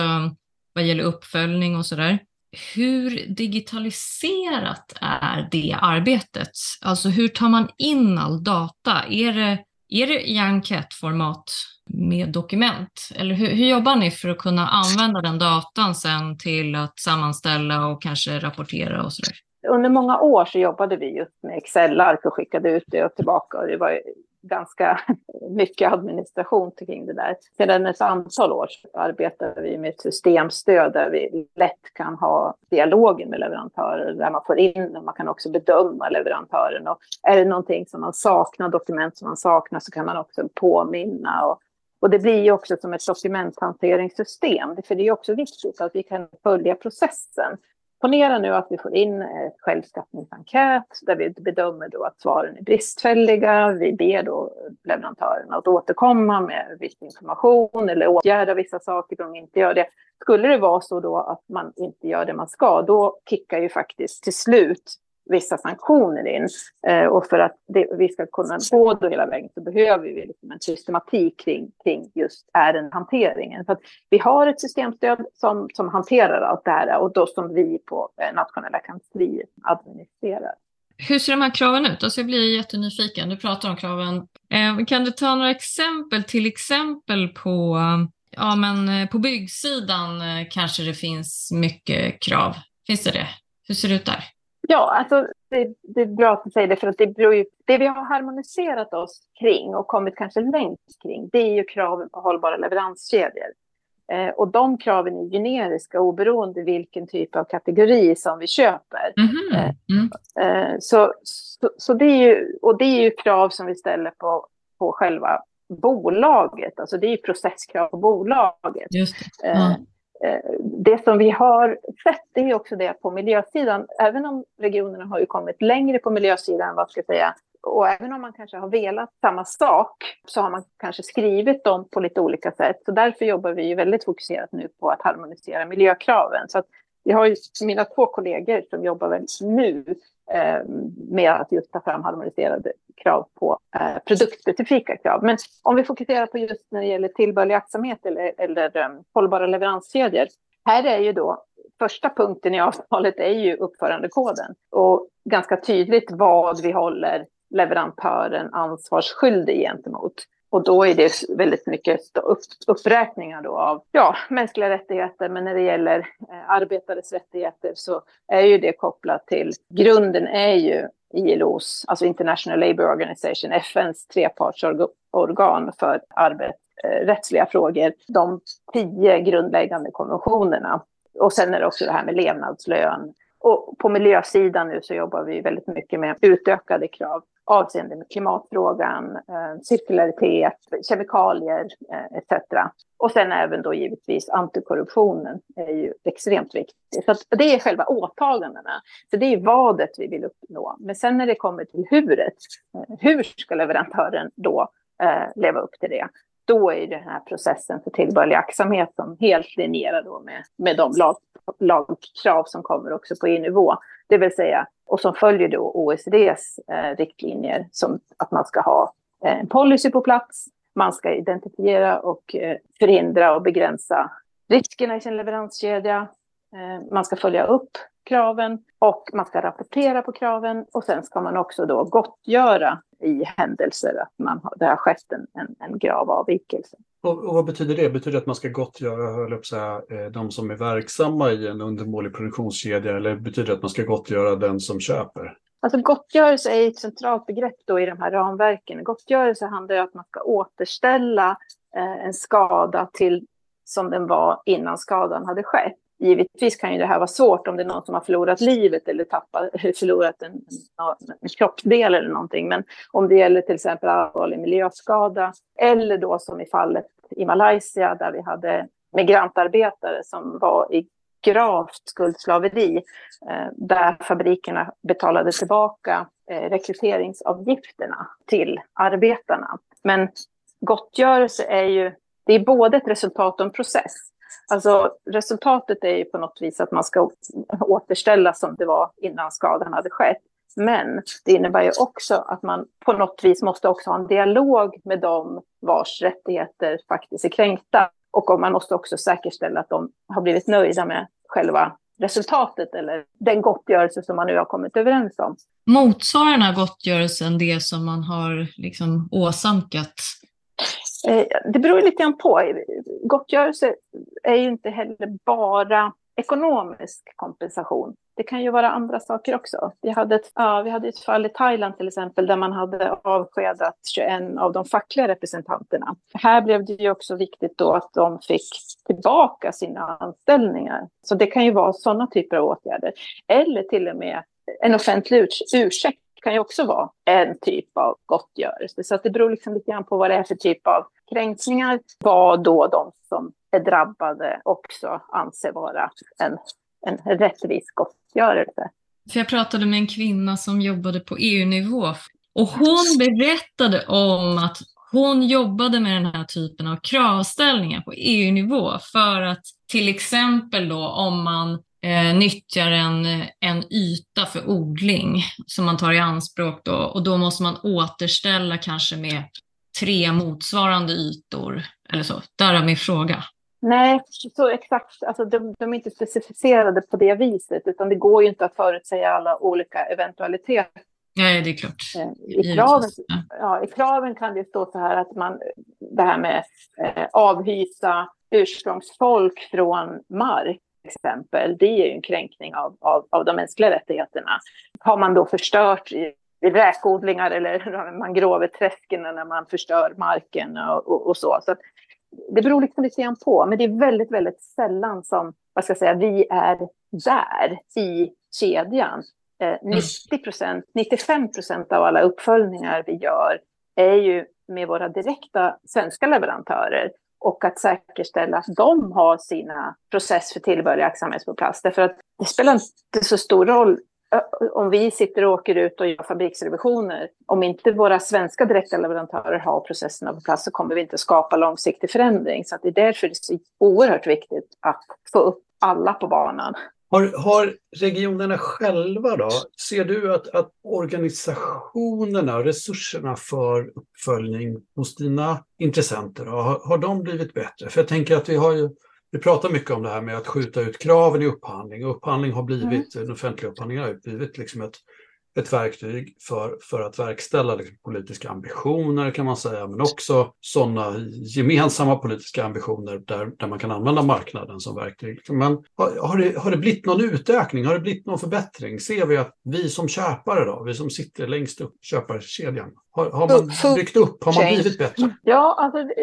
vad gäller uppföljning och sådär hur digitaliserat är det arbetet? Alltså hur tar man in all data? Är det, är det i enkätformat med dokument? Eller hur, hur jobbar ni för att kunna använda den datan sen till att sammanställa och kanske rapportera och sådär? Under många år så jobbade vi just med Excel-ark och skickade ut det och tillbaka. Och det var ganska mycket administration kring det där. Sedan ett antal år arbetar vi med ett systemstöd där vi lätt kan ha dialogen med leverantörer, där man får in och man kan också bedöma leverantören. Och är det någonting som man saknar, dokument som man saknar, så kan man också påminna. Och, och det blir ju också som ett dokumenthanteringssystem, för det är också viktigt att vi kan följa processen. Ponera nu att vi får in ett självskattningsenkät där vi bedömer då att svaren är bristfälliga. Vi ber då leverantörerna att återkomma med viss information eller åtgärda vissa saker om de inte gör det. Skulle det vara så då att man inte gör det man ska, då kickar ju faktiskt till slut vissa sanktioner in. Eh, och för att det, vi ska kunna gå då hela vägen så behöver vi liksom en systematik kring, kring just ärendehanteringen. För att vi har ett systemstöd som, som hanterar allt det här och då som vi på eh, nationella kansliet administrerar. Hur ser de här kraven ut? Alltså jag blir jättenyfiken. Du pratar om kraven. Eh, kan du ta några exempel, till exempel på, ja, men eh, på byggsidan eh, kanske det finns mycket krav. Finns det det? Hur ser det ut där? Ja, alltså det, det, är bra att du säger det, för att det, beror ju, det vi har harmoniserat oss kring och kommit kanske längst kring, det är ju kraven på hållbara leveranskedjor. Eh, och de kraven är generiska oberoende vilken typ av kategori som vi köper. Mm mm. Eh, så, så, så, det är ju, och det är ju krav som vi ställer på, på själva bolaget, alltså det är ju processkrav på bolaget. Just det. Mm. Eh, det som vi har sett är också det på miljösidan, även om regionerna har ju kommit längre på miljösidan, vad ska jag säga, och även om man kanske har velat samma sak så har man kanske skrivit dem på lite olika sätt. Så därför jobbar vi ju väldigt fokuserat nu på att harmonisera miljökraven. Så att vi har ju mina två kollegor som jobbar väldigt nu Eh, med att just ta fram harmoniserade krav på eh, produktspecifika krav. Men om vi fokuserar på just när det gäller tillbörlig aktsamhet eller, eller um, hållbara leveranskedjor. Här är ju då första punkten i avtalet är ju uppförandekoden och ganska tydligt vad vi håller leverantören ansvarsskyldig gentemot. Och då är det väldigt mycket uppräkningar då av ja, mänskliga rättigheter, men när det gäller eh, arbetares rättigheter så är ju det kopplat till, grunden är ju ILOs, alltså International Labour Organization, FNs trepartsorgan för arbetsrättsliga eh, frågor, de tio grundläggande konventionerna. Och sen är det också det här med levnadslön. Och på miljösidan nu så jobbar vi väldigt mycket med utökade krav avseende med klimatfrågan, eh, cirkularitet, kemikalier eh, etc. Och sen även då givetvis antikorruptionen är ju extremt viktigt. Så det är själva åtagandena. Så det är vadet vi vill uppnå. Men sen när det kommer till huret, eh, hur ska leverantören då leva upp till det? Då är den här processen för tillbörlig aktsamhet som helt linjerar då med, med de lag, lagkrav som kommer också på EU-nivå. Det vill säga, och som följer då OECDs eh, riktlinjer som att man ska ha eh, en policy på plats, man ska identifiera och eh, förhindra och begränsa riskerna i sin leveranskedja, man ska följa upp kraven och man ska rapportera på kraven och sen ska man också då gottgöra i händelser att man har, det har skett en, en, en grav avvikelse. Och, och, vad betyder det? Betyder det att man ska gottgöra höll upp säga, eh, de som är verksamma i en undermålig produktionskedja eller betyder det att man ska gottgöra den som köper? Alltså gottgörelse är ett centralt begrepp då i de här ramverken. Gottgörelse handlar om att man ska återställa eh, en skada till som den var innan skadan hade skett Givetvis kan ju det här vara svårt om det är någon som har förlorat livet eller tappat, förlorat en, en kroppsdel eller någonting. Men om det gäller till exempel allvarlig miljöskada eller då som i fallet i Malaysia där vi hade migrantarbetare som var i gravt skuldslaveri eh, där fabrikerna betalade tillbaka eh, rekryteringsavgifterna till arbetarna. Men gottgörelse är ju, det är både ett resultat och en process. Alltså resultatet är ju på något vis att man ska återställa som det var innan skadan hade skett. Men det innebär ju också att man på något vis måste också ha en dialog med dem vars rättigheter faktiskt är kränkta. Och man måste också säkerställa att de har blivit nöjda med själva resultatet eller den gottgörelse som man nu har kommit överens om. Motsvarar den här gottgörelsen det som man har liksom åsamkat? Eh, det beror lite grann på. Gottgörelse är ju inte heller bara ekonomisk kompensation. Det kan ju vara andra saker också. Vi hade, ett, ja, vi hade ett fall i Thailand till exempel där man hade avskedat 21 av de fackliga representanterna. Här blev det ju också viktigt då att de fick tillbaka sina anställningar. Så det kan ju vara sådana typer av åtgärder. Eller till och med en offentlig ursäkt kan ju också vara en typ av gottgörelse. Så att det beror liksom lite grann på vad det är för typ av kränkningar, vad då de som är drabbade också anser vara en, en rättvis gottgörelse. För jag pratade med en kvinna som jobbade på EU-nivå och hon berättade om att hon jobbade med den här typen av kravställningar på EU-nivå för att till exempel då om man eh, nyttjar en, en yta för odling som man tar i anspråk då och då måste man återställa kanske med tre motsvarande ytor eller så. Därav min fråga. Nej, så exakt. Alltså, de, de, är inte specificerade på det viset, utan det går ju inte att förutsäga alla olika eventualiteter. Nej, det är klart. Eh, I kraven, ja, I kraven kan det stå så här att man, det här med eh, avhysa ursprungsfolk från mark, exempel, det är ju en kränkning av, av, av de mänskliga rättigheterna. Har man då förstört räkodlingar eller mangroveträsken när man förstör marken och, och, och så. så det beror liksom lite grann på, men det är väldigt, väldigt sällan som vad ska jag säga, vi är där i kedjan. Eh, 90 procent, 95 procent av alla uppföljningar vi gör är ju med våra direkta svenska leverantörer och att säkerställa att de har sina process för tillbörlig aktsamhet på plats. Därför att det spelar inte så stor roll om vi sitter och åker ut och gör fabriksrevisioner, om inte våra svenska direkta leverantörer har processerna på plats så kommer vi inte skapa långsiktig förändring. Så det är därför det är så oerhört viktigt att få upp alla på banan. Har, har regionerna själva då, ser du att, att organisationerna och resurserna för uppföljning hos dina intressenter, då, har, har de blivit bättre? För jag tänker att vi har ju vi pratar mycket om det här med att skjuta ut kraven i upphandling. Upphandling har blivit, mm. den offentliga upphandlingen har blivit liksom ett, ett verktyg för, för att verkställa liksom politiska ambitioner kan man säga, men också sådana gemensamma politiska ambitioner där, där man kan använda marknaden som verktyg. Men har, har, det, har det blivit någon utökning? Har det blivit någon förbättring? Ser vi att vi som köpare, då, vi som sitter längst upp köparkedjan, har, har man byggt upp? Har man blivit bättre? Ja, alltså, det,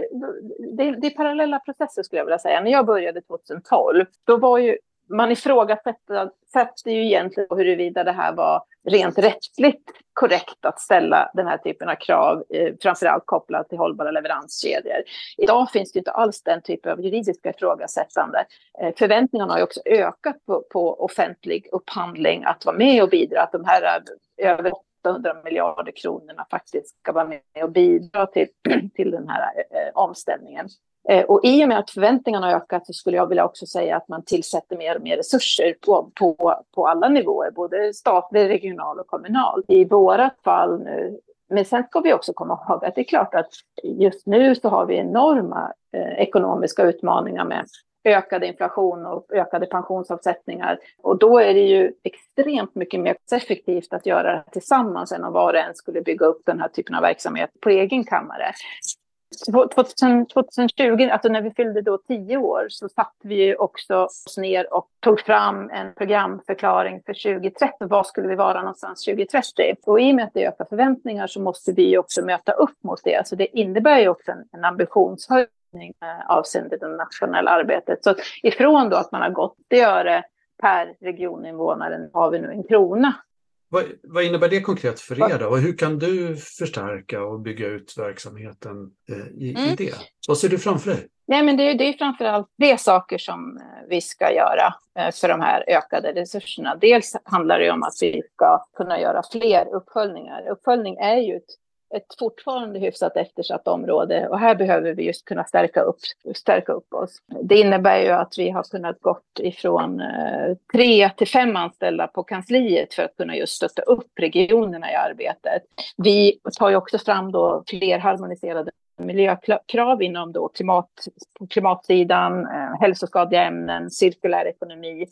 det, det är parallella processer skulle jag vilja säga. När jag började 2012, då var ju man ifrågasätter ju egentligen huruvida det här var rent rättsligt korrekt att ställa den här typen av krav, eh, framförallt kopplat till hållbara leveranskedjor. Idag finns det inte alls den typen av juridiska ifrågasättande. Eh, förväntningarna har ju också ökat på, på offentlig upphandling att vara med och bidra, att de här eh, över 800 miljarder kronorna faktiskt ska vara med och bidra till, till den här eh, eh omställningen. Eh, och i och med att förväntningarna har ökat så skulle jag vilja också säga att man tillsätter mer och mer resurser på, på, på alla nivåer, både statlig, regional och kommunal. I vårat fall nu, men sen ska vi också komma ihåg att det är klart att just nu så har vi enorma eh, ekonomiska utmaningar med ökad inflation och ökade pensionsavsättningar. Och då är det ju extremt mycket mer effektivt att göra det tillsammans än om var och en skulle bygga upp den här typen av verksamhet på egen kammare. 2020, alltså när vi fyllde då tio år, så satte vi också oss ner och tog fram en programförklaring för 2030. Var skulle vi vara någonstans 2030? Och i och med att det ökar förväntningar så måste vi också möta upp mot det. Så det innebär ju också en, en ambitionshöjning eh, avseende det nationella arbetet. Så ifrån då att man har gått det öre per regioninvånare har vi nu en krona. Vad, vad innebär det konkret för er då? Och hur kan du förstärka och bygga ut verksamheten eh, i, mm. i det? Vad ser du framför dig? Nej, men det är, det är framförallt tre saker som eh, vi ska göra eh, för de här ökade resurserna. Dels handlar det om att vi ska kunna göra fler uppföljningar. Uppföljning är ju ett ett fortfarande hyfsat eftersatt område och här behöver vi just kunna stärka upp, stärka upp oss. Det innebär ju att vi har kunnat gått ifrån eh, tre till fem anställda på kansliet för att kunna just stötta upp regionerna i arbetet. Vi tar ju också fram då fler harmoniserade miljökrav inom då klimat, klimatsidan, eh, hälsoskadliga ämnen, cirkulär ekonomi.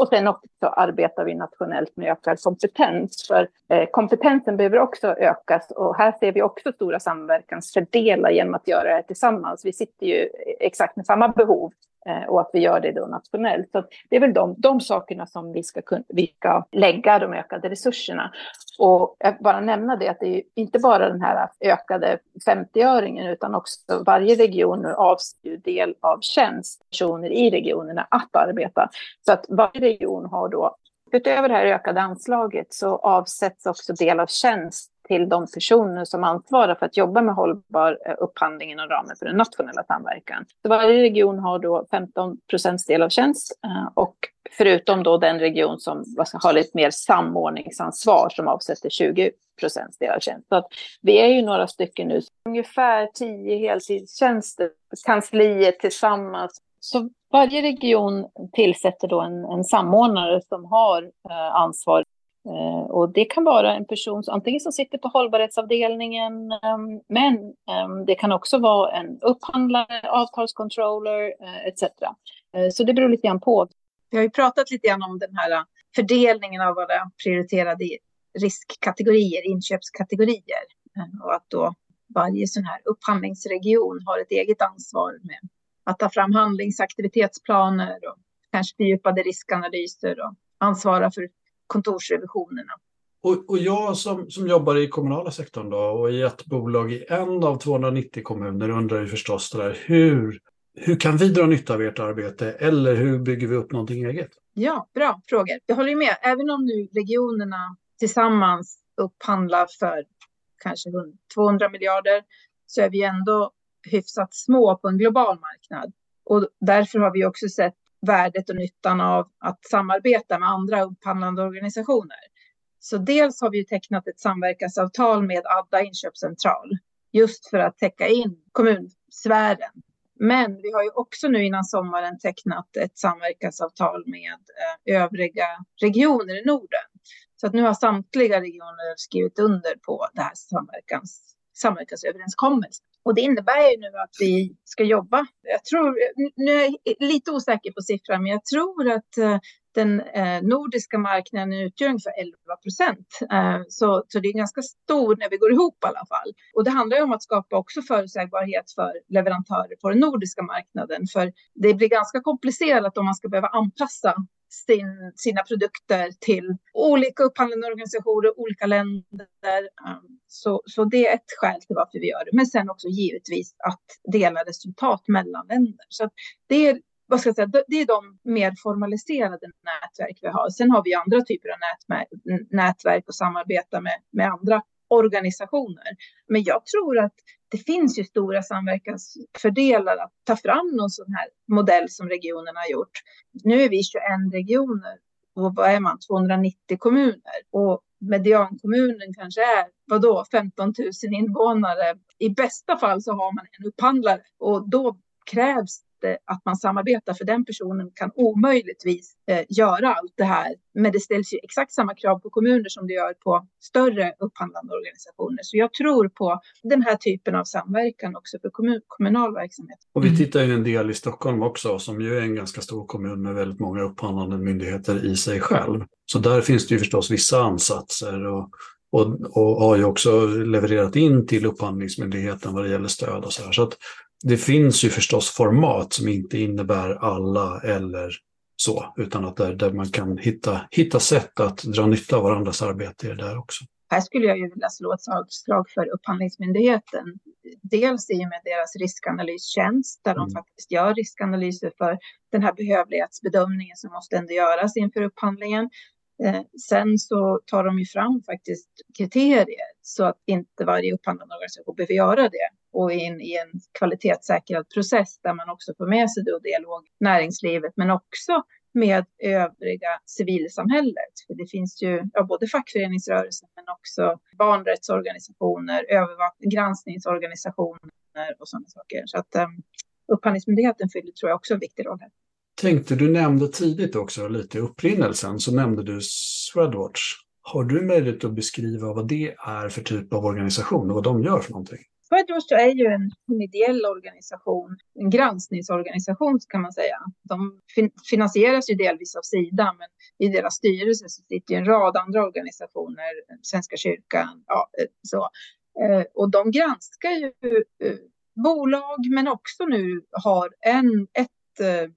Och sen också arbetar vi nationellt med ökad kompetens. För eh, kompetensen behöver också ökas och här ser vi också stora samverkansfördelar genom att göra det tillsammans. Vi sitter ju exakt med samma behov Eh, och att vi gör det då nationellt. Så det är väl de, de sakerna som vi ska, kunna, vi ska lägga de ökade resurserna. Och jag bara nämna det att det är inte bara den här ökade 50-öringen utan också varje region avser del av tjänst personer i regionerna att arbeta. Så att varje region har då Utöver det här ökade anslaget så avsätts också del av tjänst till de personer som ansvarar för att jobba med hållbar eh, upphandling inom ramen för den nationella samverkan. Så varje region har då 15 procents del av tjänst eh, och förutom då den region som har lite mer samordningsansvar som avsätter 20 procents del av tjänst. Så att vi är ju några stycken nu, ungefär 10 heltidstjänster, kansliet tillsammans. Så varje region tillsätter då en, en samordnare som har eh, ansvar Eh, och det kan vara en person som antingen som sitter på hållbarhetsavdelningen, ehm, men ehm, det kan också vara en upphandlare, avtalscontroller eh, etc. Eh, så det beror lite grann på. Vi har ju pratat lite grann om den här eh, fördelningen av våra prioriterade riskkategorier, inköpskategorier. Eh, och att då varje sån här upphandlingsregion har ett eget ansvar med att ta fram handlingsaktivitetsplaner och kanske fördjupade riskanalyser och ansvara för kontorsrevisionerna. Och, och jag som, som jobbar i kommunala sektorn då, och i ett bolag i en av 290 kommuner undrar ju förstås det där, hur, hur kan vi dra nytta av ert arbete eller hur bygger vi upp någonting eget? Ja, bra frågor. Jag håller med. Även om nu regionerna tillsammans upphandlar för kanske 200 miljarder så är vi ändå hyfsat små på en global marknad. Och därför har vi också sett värdet och nyttan av att samarbeta med andra upphandlande organisationer. Så dels har vi tecknat ett samverkansavtal med Adda inköpscentral just för att täcka in kommunsfären. Men vi har ju också nu innan sommaren tecknat ett samverkansavtal med eh, övriga regioner i Norden. Så att nu har samtliga regioner skrivit under på det här samverkans, samverkansöverenskommelsen. Och det innebär ju nu att vi ska jobba. Jag tror, nu är jag lite osäker på siffran, men jag tror att eh, den eh, nordiska marknaden utgör ungefär 11 procent. Eh, så, så det är ganska stor när vi går ihop i alla fall. Och det handlar ju om att skapa också förutsägbarhet för leverantörer på den nordiska marknaden. För det blir ganska komplicerat om man ska behöva anpassa sin, sina produkter till olika upphandlande organisationer, olika länder. Ehm, så, så det är ett skäl till varför vi gör det. Men sen också givetvis att dela resultat mellan länder. Så det är vad ska jag säga, det är de mer formaliserade nätverk vi har. Sen har vi andra typer av nätverk och samarbeta med, med andra organisationer. Men jag tror att det finns ju stora samverkansfördelar att ta fram någon sån här modell som regionerna har gjort. Nu är vi 21 regioner och vad är man, 290 kommuner och mediankommunen kanske är vadå, 15 000 invånare. I bästa fall så har man en upphandlare och då krävs att man samarbetar för den personen kan omöjligtvis eh, göra allt det här. Men det ställs ju exakt samma krav på kommuner som det gör på större upphandlande organisationer. Så jag tror på den här typen av samverkan också för kommun, kommunal verksamhet. Och vi tittar ju en del i Stockholm också som ju är en ganska stor kommun med väldigt många upphandlande myndigheter i sig själv. Så där finns det ju förstås vissa ansatser och och, och har ju också levererat in till Upphandlingsmyndigheten vad det gäller stöd och så här. Så att det finns ju förstås format som inte innebär alla eller så, utan att där, där man kan hitta, hitta sätt att dra nytta av varandras arbete där också. Här skulle jag ju vilja slå ett slag för Upphandlingsmyndigheten. dels i och med deras riskanalystjänst där de mm. faktiskt gör riskanalyser för den här behövlighetsbedömningen som måste ändå göras inför upphandlingen. Eh, sen så tar de ju fram faktiskt kriterier så att inte varje upphandlande organisation behöver göra det och in i en kvalitetssäkrad process där man också får med sig då dialog näringslivet men också med övriga civilsamhället. För det finns ju ja, både fackföreningsrörelsen men också barnrättsorganisationer, granskningsorganisationer och sådana saker. Så att um, Upphandlingsmyndigheten fyller tror jag också en viktig roll här. Tänkte du nämnde tidigt också lite i upprinnelsen så nämnde du Swedwatch. Har du möjlighet att beskriva vad det är för typ av organisation och vad de gör för någonting? Swedwatch är ju en, en ideell organisation, en granskningsorganisation kan man säga. De fin finansieras ju delvis av Sida, men i deras styrelse så sitter en rad andra organisationer, Svenska kyrkan, ja, eh, så. Eh, och de granskar ju eh, bolag, men också nu har en, ett Eh,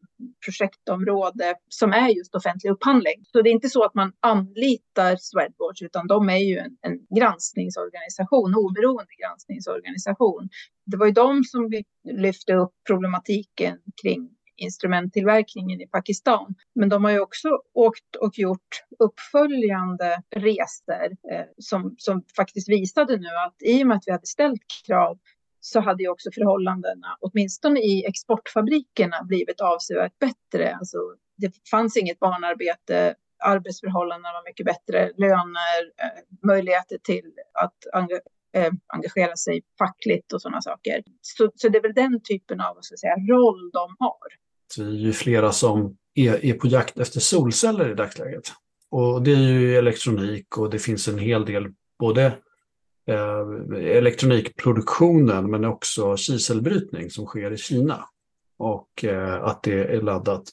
projektområde som är just offentlig upphandling. Så det är inte så att man anlitar Swedwatch utan de är ju en, en granskningsorganisation, oberoende granskningsorganisation. Det var ju de som lyfte upp problematiken kring instrumenttillverkningen i Pakistan. Men de har ju också åkt och gjort uppföljande resor eh, som, som faktiskt visade nu att i och med att vi hade ställt krav så hade ju också förhållandena, åtminstone i exportfabrikerna, blivit avsevärt bättre. Alltså, det fanns inget barnarbete, arbetsförhållandena var mycket bättre, löner, eh, möjligheter till att eh, engagera sig fackligt och sådana saker. Så, så det är väl den typen av så säga, roll de har. Det är ju flera som är, är på jakt efter solceller i dagsläget. Och det är ju elektronik och det finns en hel del både elektronikproduktionen men också kiselbrytning som sker i Kina. Och eh, att det är laddat.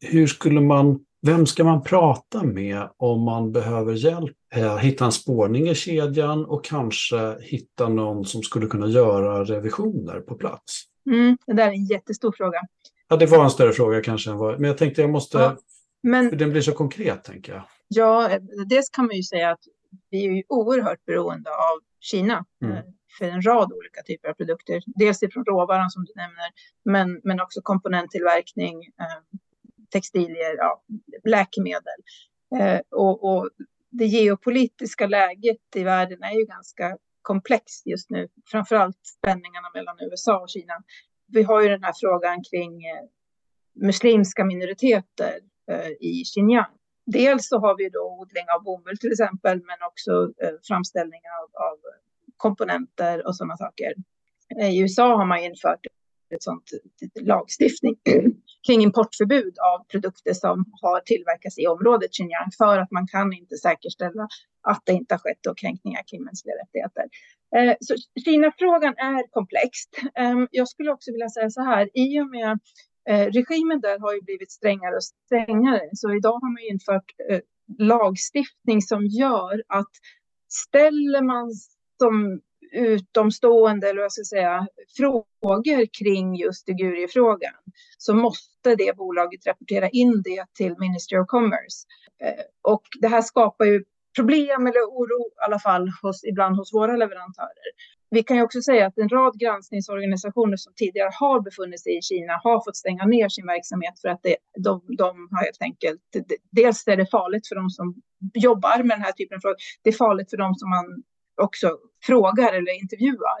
Hur skulle man, vem ska man prata med om man behöver hjälp? Eh, hitta en spårning i kedjan och kanske hitta någon som skulle kunna göra revisioner på plats? Mm, det där är en jättestor fråga. Ja, det var en större fråga kanske än vad, men jag tänkte jag måste, ja, men, för den blir så konkret tänker jag. Ja, dels kan man ju säga att vi är ju oerhört beroende av Kina mm. Eh, för en rad olika typer av produkter. Dels ifrån råvaran som du nämner, men, men också komponenttillverkning, eh, textilier, ja, läkemedel. Eh, och, och det geopolitiska läget i världen är ju ganska komplext just nu, framför allt spänningarna mellan USA och Kina. Vi har ju den här frågan kring muslimska minoriteter i Xinjiang Dels så har vi då odling av bomull till exempel, men också eh, framställning av, av, komponenter och sådana saker. Eh, I USA har man infört ett sånt lagstiftning kring importförbud av produkter som har tillverkats i området Xinjiang för att man kan inte säkerställa att det inte har skett kränkningar kring mänskliga rättigheter. Eh, så Kina-frågan är komplex. Ehm, jag skulle också vilja säga så här, i och med Eh, regimen där har ju blivit strängare och strängare, så idag har man infört eh, lagstiftning som gör att ställer man som utomstående, eller vad ska säga, frågor kring just Liguriefrågan så måste det bolaget rapportera in det till Ministry of Commerce. Eh, och det här skapar ju problem eller oro i alla fall hos, ibland hos våra leverantörer. Vi kan ju också säga att en rad granskningsorganisationer som tidigare har befunnit sig i Kina har fått stänga ner sin verksamhet för att det, de, de har helt enkelt, dels är det farligt för de som jobbar med den här typen av frågor, det är farligt för de som man också frågar eller intervjuar.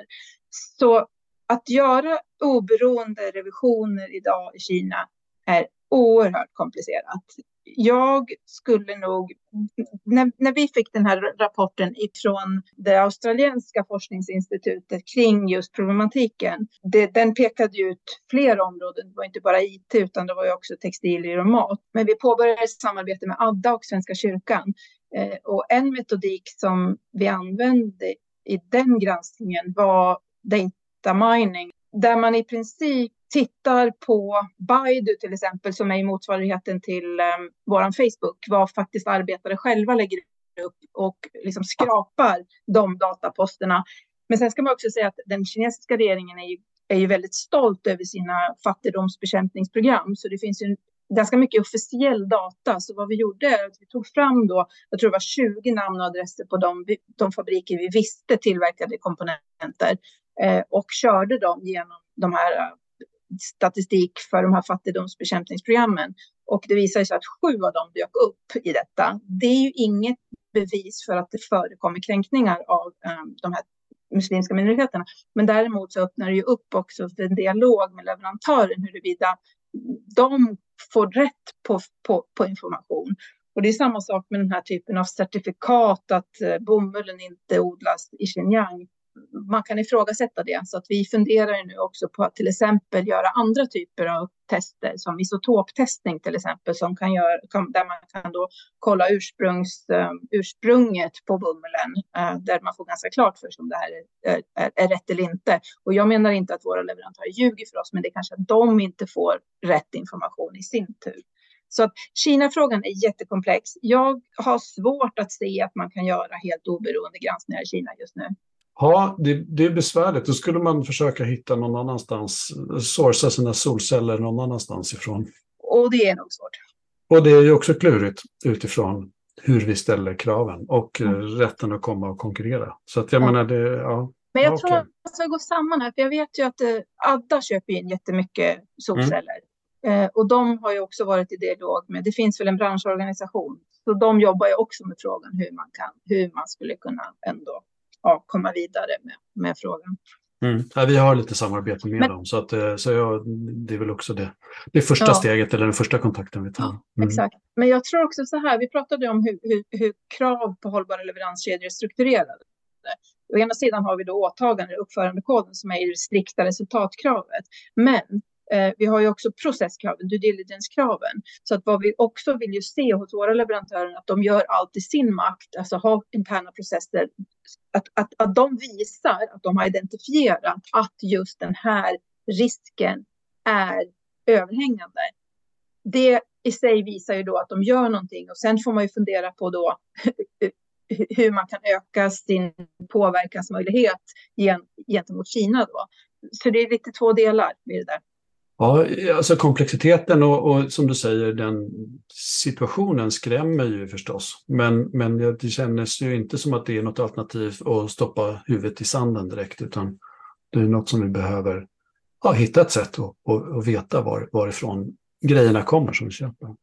Så att göra oberoende revisioner idag i Kina är oerhört komplicerat jag skulle nog, när, när vi fick den här rapporten ifrån det australienska forskningsinstitutet kring just problematiken, det, den pekade ut flera områden. Det var inte bara IT utan det var ju också textilier och mat. Men vi påbörjade ett samarbete med Adda och Svenska kyrkan. Eh, och en metodik som vi använde i den granskningen var data mining, där man i princip tittar på Baidu till exempel, som är motsvarigheten till eh, um, vår Facebook, vad faktiskt arbetare själva lägger upp och liksom skrapar de dataposterna. Men sen ska man också säga att den kinesiska regeringen är ju, är ju väldigt stolt över sina fattigdomsbekämpningsprogram, så det finns ju ganska mycket officiell data. Så vad vi gjorde är att vi tog fram då, jag tror det var 20 namn och adresser på de, de fabriker vi visste tillverkade komponenter eh, och körde dem genom de här statistik för de här fattigdomsbekämpningsprogrammen. Och det visade sig att sju av dem dök upp i detta. Det är ju inget bevis för att det förekommer kränkningar av um, de här muslimska minoriteterna. Men däremot så öppnar det ju upp också för en dialog med leverantören huruvida de får rätt på, på, på information. Och det är samma sak med den här typen av certifikat att eh, bomullen inte odlas i Xinjiang man kan ifrågasätta det. Så att vi funderar nu också på att till exempel göra andra typer av tester som isotoptestning till exempel som kan göra, där man kan då kolla ursprungs, eh, ursprunget på bomullen eh, där man får ganska klart för sig om det här är, är, är, rätt eller inte. Och jag menar inte att våra leverantörer ljuger för oss men det är kanske att de inte får rätt information i sin tur. Så att Kina-frågan är jättekomplex. Jag har svårt att se att man kan göra helt oberoende granskningar i Kina just nu. Ja, det, det, är besvärligt. Då skulle man försöka hitta någon annanstans, sourca sina solceller någon annanstans ifrån. Och det är nog svårt. Och det är ju också klurigt utifrån hur vi ställer kraven och mm. rätten att komma och konkurrera. Så att jag ja. menar, det, ja. Men jag tror att det ska gå samman här, för jag vet ju att eh, Adda köper in jättemycket solceller. Mm. Eh, och de har ju också varit i dialog med, det finns väl en branschorganisation, så de jobbar ju också med frågan hur man kan, hur man skulle kunna ändå ja, komma vidare med, med frågan. Mm. Ja, vi har lite samarbete med Men, dem, så, att, eh, så jag, det är väl också det, det första ja. steget eller den första kontakten vi tar. Mm. Exakt. Men jag tror också så här, vi pratade om hur, hur, hur krav på hållbara leveranskedjor är strukturerade. Å ena sidan har vi då åtaganden i uppförandekoden som är det strikta resultatkravet. Men Eh, vi har ju också processkraven, due diligence-kraven. Så att vad vi också vill ju se hos våra leverantörer att de gör allt i sin makt, alltså ha interna processer, att, att, att de visar att de har identifierat att just den här risken är överhängande. Det i sig visar ju då att de gör någonting och sen får man ju fundera på då hur man kan öka sin påverkansmöjlighet gentemot Kina då. Så det är lite två delar i det där. Ja, alltså komplexiteten och, och, som du säger, den situationen skrämmer ju förstås. Men, men det känns ju inte som att det är något alternativ att stoppa huvudet i sanden direkt, utan det är något som vi behöver ja, hitta ett sätt att och, och veta var, varifrån grejerna kommer som vi köper.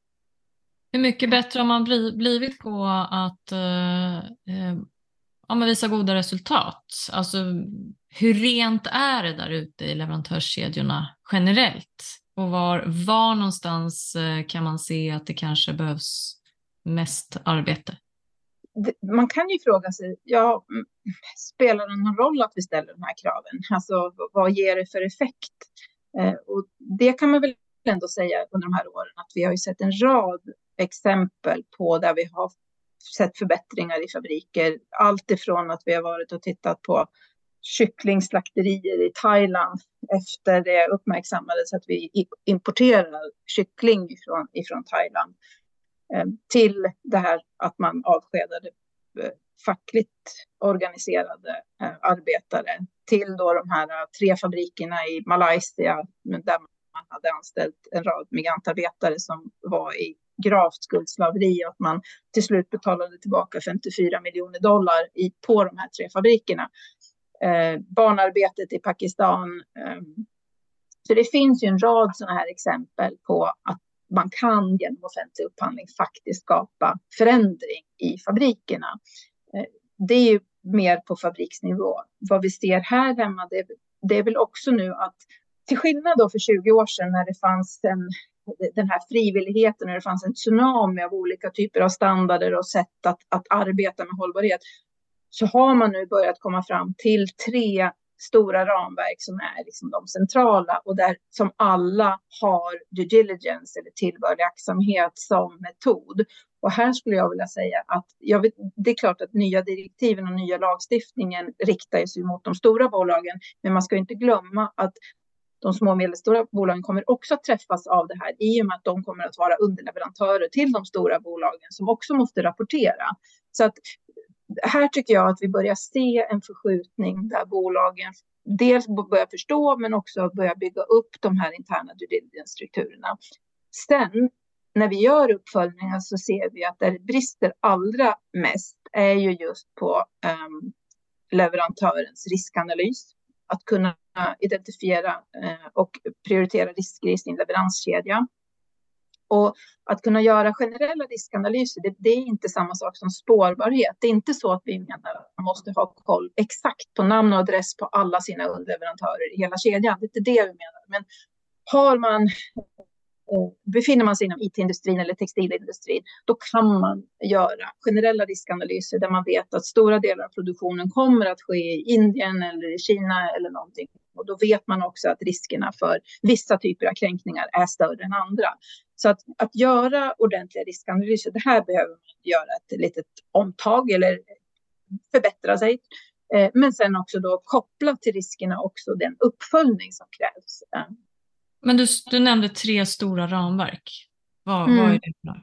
Hur mycket bättre har man blivit på att eh, eh ja, men visa goda resultat? Alltså hur rent är det där ute i leverantörskedjorna generellt? Och var, var någonstans eh, kan man se att det kanske behövs mest arbete? Man kan ju fråga sig, ja, mm, spelar det någon roll att vi ställer de här kraven? Alltså vad ger det för effekt? Eh, och det kan man väl ändå säga under de här åren att vi har ju sett en rad exempel på där vi har sett förbättringar i fabriker. Allt ifrån att vi har varit och tittat på kycklingslakterier i Thailand efter det uppmärksammades att vi importerar kyckling ifrån, ifrån Thailand eh, till det här att man avskedade eh, fackligt organiserade eh, arbetare till då de här tre fabrikerna i Malaysia där man hade anställt en rad migrantarbetare som var i gravt skuldslaveri och att man till slut betalade tillbaka 54 miljoner dollar i, på de här tre fabrikerna eh, barnarbetet i Pakistan. Eh, så det finns ju en rad sådana här exempel på att man kan genom offentlig upphandling faktiskt skapa förändring i fabrikerna. Eh, det är ju mer på fabriksnivå. Vad vi ser här hemma, det, det är väl också nu att till skillnad då för 20 år sedan när det fanns en, den här frivilligheten, och det fanns en tsunami av olika typer av standarder och sätt att, att arbeta med hållbarhet, så har man nu börjat komma fram till tre stora ramverk som är liksom de centrala och där som alla har due diligence eller tillbörlig aktsamhet som metod. Och här skulle jag vilja säga att jag vet, det är klart att nya direktiven och nya lagstiftningen riktar sig mot de stora bolagen, men man ska inte glömma att de små och medelstora bolagen kommer också att träffas av det här i och med att de kommer att vara underleverantörer till de stora bolagen som också måste rapportera. Så att här tycker jag att vi börjar se en förskjutning där bolagen dels börjar förstå men också börjar bygga upp de här interna due diligence-strukturerna. Sen när vi gör uppföljningar så ser vi att där det brister allra mest är ju just på um, leverantörens riskanalys att kunna identifiera eh, och prioritera risker i sin leveranskedja. Och att kunna göra generella riskanalyser, det, det, är inte samma sak som spårbarhet. Det är inte så att vi menar att man måste ha koll exakt på namn och adress på alla sina underleverantörer i hela kedjan. Det är inte det vi menar. Men har man Eh, befinner man sig inom IT-industrin eller textilindustrin, då kan man göra generella riskanalyser där man vet att stora delar av produktionen kommer att ske i Indien eller i Kina eller någonting. Och då vet man också att riskerna för vissa typer av kränkningar är större än andra. Så att, att göra ordentliga riskanalyser, det här behöver man göra ett litet omtag eller förbättra sig. Eh, men sen också då koppla till riskerna också den uppföljning som krävs. Men du, du nämnde tre stora ramverk. Vad, mm. vad är det för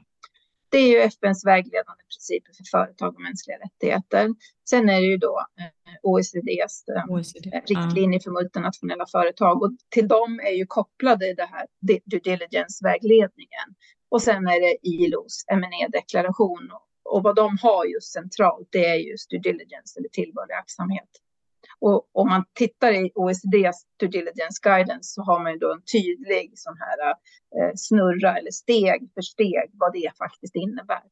Det är ju FNs vägledande principer för företag och mänskliga rättigheter. Sen är det ju då eh, OECDs eh, OECD. riktlinjer för multinationella företag och till dem är ju kopplade det här due diligence-vägledningen. Och sen är det ILOs M&E-deklaration och vad de har just centralt det är just due diligence eller tillbörlig aktsamhet. Och om man tittar i OECDs due diligence guidance så har man ju då en tydlig sån här eh, snurra eller steg för steg vad det faktiskt innebär.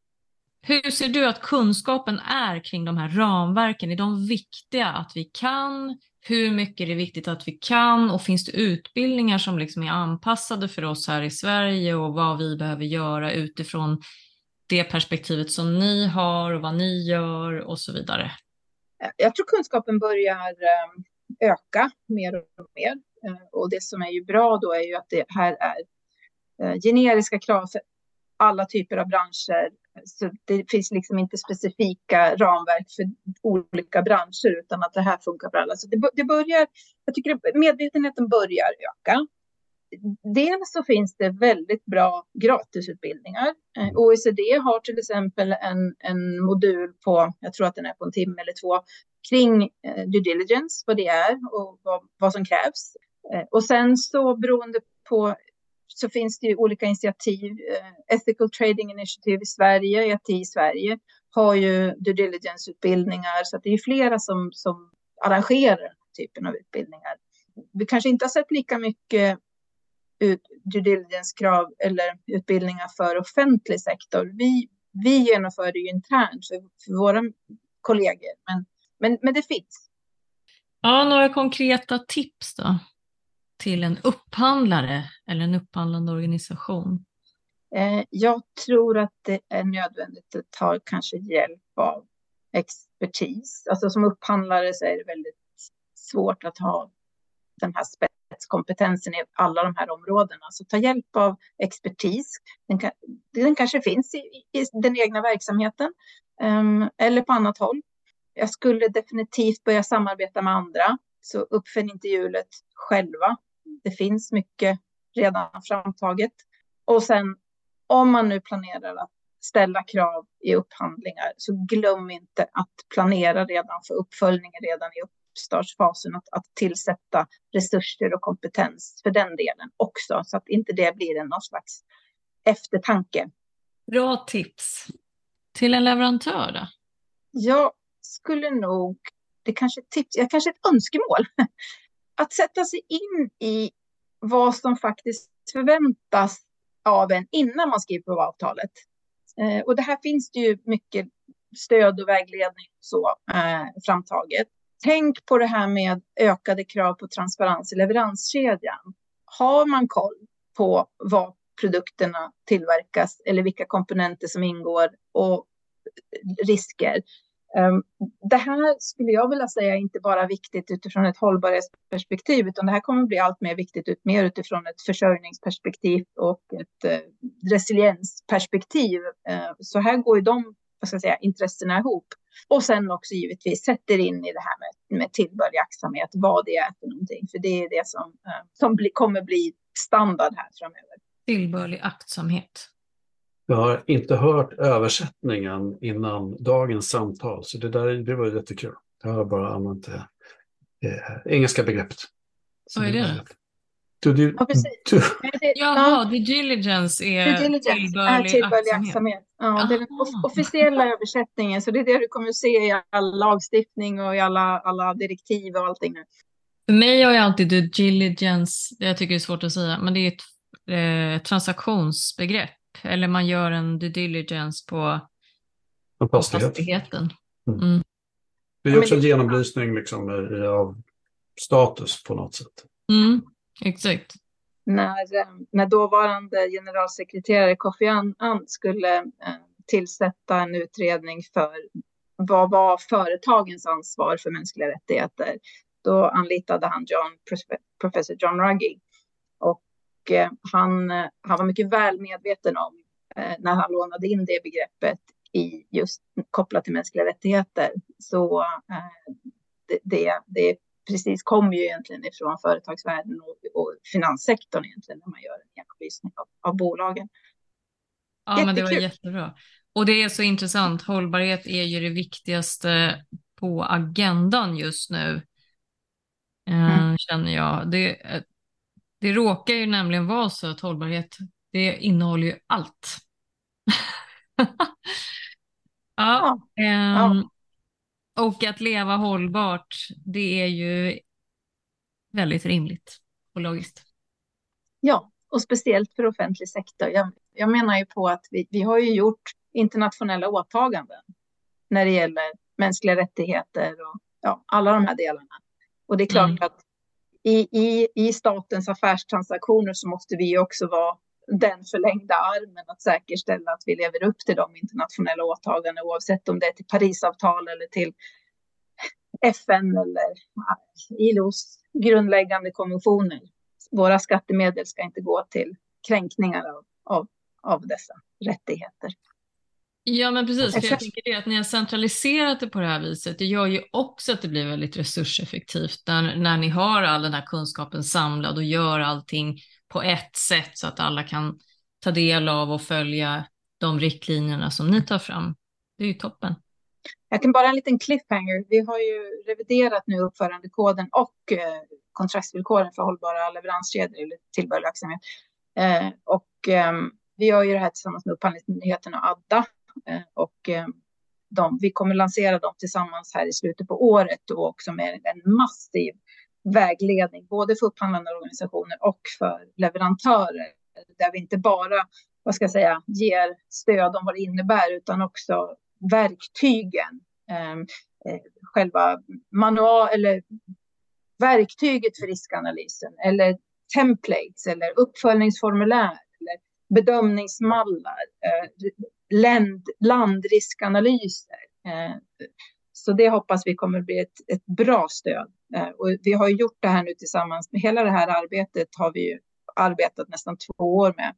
Hur ser du att kunskapen är kring de här ramverken? Är de viktiga att vi kan? Hur mycket är det viktigt att vi kan? Och finns det utbildningar som liksom är anpassade för oss här i Sverige och vad vi behöver göra utifrån det perspektivet som ni har och vad ni gör och så vidare? Jag tror kunskapen börjar eh, öka mer och mer. Eh, och det som är ju bra då är ju att det här är eh, generiska krav för alla typer av branscher. Så det finns liksom inte specifika ramverk för olika branscher utan att det här funkar för alla. Så det, det börjar, jag tycker medvetenheten börjar öka dels så finns det väldigt bra gratisutbildningar. Eh, mm. OECD har till exempel en, en modul på, jag tror att den är på en timme eller två, kring eh, due diligence, vad det är och vad, vad som krävs. Eh, och sen så beroende på så finns det ju olika initiativ. Ethical Trading Initiative i Sverige, ETI i Sverige, har ju due diligence-utbildningar. Så det är flera som, som arrangerar den typen av utbildningar. Vi kanske inte har sett lika mycket ut, due diligence-krav eller utbildningar för offentlig sektor. Vi, vi genomför det ju internt för, för våra kollegor, men, men, men det finns. Ja, några konkreta tips då till en upphandlare eller en upphandlande organisation? Eh, jag tror att det är nödvändigt att ta kanske hjälp av expertis. Alltså som upphandlare så är det väldigt svårt att ha den här spetskompetensen i alla de här områdena. Så ta hjälp av expertis. Den, kan, den kanske finns i, i, den egna verksamheten um, eller på annat håll. Jag skulle definitivt börja samarbeta med andra. Så uppfinn inte hjulet själva. Det finns mycket redan framtaget. Och sen om man nu planerar att ställa krav i upphandlingar så glöm inte att planera redan för uppföljningen redan i uppstartsfasen att, att tillsätta resurser och kompetens för den delen också, så att inte det blir en någon slags eftertanke. Bra tips. Till en leverantör då? Jag skulle nog, det kanske tips, jag kanske ett önskemål, att sätta sig in i vad som faktiskt förväntas av en innan man skriver på avtalet. Eh, och det här finns det ju mycket stöd och vägledning så eh, framtaget. Tänk på det här med ökade krav på transparens i leveranskedjan. Har man koll på vad produkterna tillverkas eller vilka komponenter som ingår och risker. Ehm, det här skulle jag vilja säga är inte bara viktigt utifrån ett hållbarhetsperspektiv, utan det här kommer bli allt mer viktigt ut, mer utifrån ett försörjningsperspektiv och ett eh, resiliensperspektiv. Ehm, så här går ju de vad ska jag säga, intressena ihop. Och sen också givetvis sätter in i det här med, med tillbörlig aktsamhet, vad det är för någonting. För det är det som, eh, som bli, kommer bli standard här framöver. Tillbörlig aktsamhet. Jag har inte hört översättningen innan dagens samtal, så det, där, det var jättekul. Jag har bara använt det eh, engelska begreppet. Vad är det? To do, ja, to... Jaha, due diligence är due diligence tillbörlig, är tillbörlig aktsamhet. Ja, det är den officiella översättningen, så det är det du kommer att se i all lagstiftning och i alla, alla direktiv och allting. För mig har jag alltid due diligence, jag tycker det är svårt att säga, men det är ett eh, transaktionsbegrepp. Eller man gör en due diligence på, på fastighet. fastigheten. Mm. Mm. Det är också en genomlysning liksom, av status på något sätt. Mm. Exakt. när, eh, när dåvarande generalsekreterare Kofi Annan skulle eh, tillsätta en utredning för vad var företagens ansvar för mänskliga rättigheter. Då anlitade han John, professor John Ruggie. Och eh, han, eh, han var mycket väl medveten om eh, när han lånade in det begreppet i just kopplat till mänskliga rättigheter. Så eh, det, det, det precis kommer ju egentligen ifrån företagsvärlden och, och finanssektorn egentligen när man gör en genomlysning av, av bolagen. Ja, men det var Jättekul. jättebra. Och det är så intressant. Hållbarhet är ju det viktigaste på agendan just nu, eh, Mm. känner jag. Det, eh, det råkar ju nämligen vara så att hållbarhet, det innehåller ju allt. ja, Ja, ehm, och att leva hållbart, det är ju väldigt rimligt och logiskt. ja, och speciellt för offentlig sektor. Jag, jag menar ju på att vi, vi har ju gjort internationella åtaganden när det gäller mänskliga rättigheter och ja, alla de här delarna. Och det är klart Mm. att i, i, i statens affärstransaktioner så måste vi också vara den förlängda armen att säkerställa att vi lever upp till de internationella åtagandena oavsett om det är till Parisavtal eller till FN eller ILOs grundläggande konventioner. Våra skattemedel ska inte gå till kränkningar av, av, av dessa rättigheter. Ja, men precis. För jag tänker det att ni har centraliserat det på det här viset, det gör ju också att det blir väldigt resurseffektivt när, när ni har all den här kunskapen samlad och gör allting på ett sätt så att alla kan ta del av och följa de riktlinjerna som ni tar fram. Det är ju toppen. Jag kan bara en liten cliffhanger. Vi har ju reviderat nu uppförandekoden och eh, kontraktsvillkoren för hållbara leveranskedjor eller tillbörlig verksamhet. Eh, och ehm, vi gör ju det här tillsammans med Upphandlingsmyndigheten och Adda. Eh, och ehm, de, vi kommer lansera dem tillsammans här i slutet på året och också med en massiv vägledning både för upphandlande organisationer och för leverantörer. Där vi inte bara vad ska jag säga, ger stöd om vad det innebär utan också verktygen. Eh, eh, själva manual eller verktyget för riskanalysen eller templates eller uppföljningsformulär eller bedömningsmallar, eh, land, landriskanalyser. Eh, så det hoppas vi kommer bli ett, ett bra stöd. Eh, och vi har gjort det här nu tillsammans med hela det här arbetet har vi ju arbetat nästan två år med.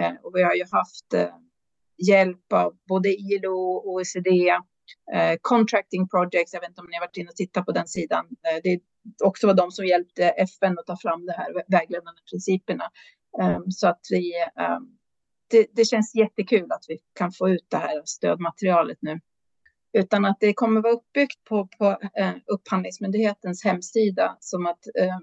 Eh, och vi har ju haft eh, hjälp av både ILO, OECD, Contracting Projects. Jag vet inte om ni har varit inne och tittat på den sidan. Det det också var de som hjälpte FN att ta fram de här vägledande principerna. Så att vi, det, det, känns jättekul att vi kan få ut det här stödmaterialet nu. Utan att det kommer vara uppbyggt på, på eh, Upphandlingsmyndighetens hemsida som att eh,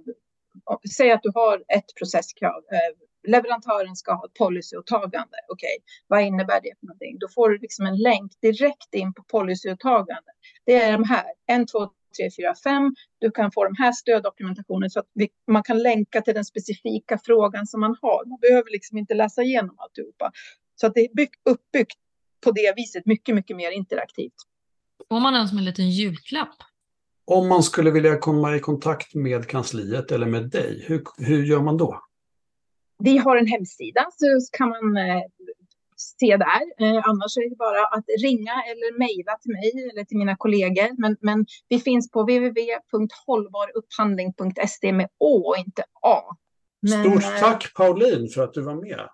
säg att du har ett processkrav. Eh, leverantören ska ha ett policyåtagande. Okej, okay. vad innebär det för någonting? Då får du liksom en länk direkt in på policyåtagande. Det är de här, en, två, 3, 4, 5. Du kan få de här stöddokumentationen så att vi, man kan länka till den specifika frågan som man har. Man behöver liksom inte läsa igenom alltihopa. Så att det är bygg, uppbyggt på det viset mycket, mycket mer interaktivt. Får man den som en liten julklapp? Om man skulle vilja komma i kontakt med kansliet eller med dig, hur, hur gör man då? Vi har en hemsida så kan man eh, se där. Eh, annars är det bara att ringa eller mejla till mig eller till mina kollegor. Men, men vi finns på www.hållbarupphandling.se med Å och inte A. Men, Stort eh, tack Pauline för att du var med.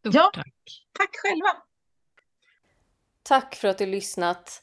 Stort Ja. tack. Tack själva. Tack för att du lyssnat.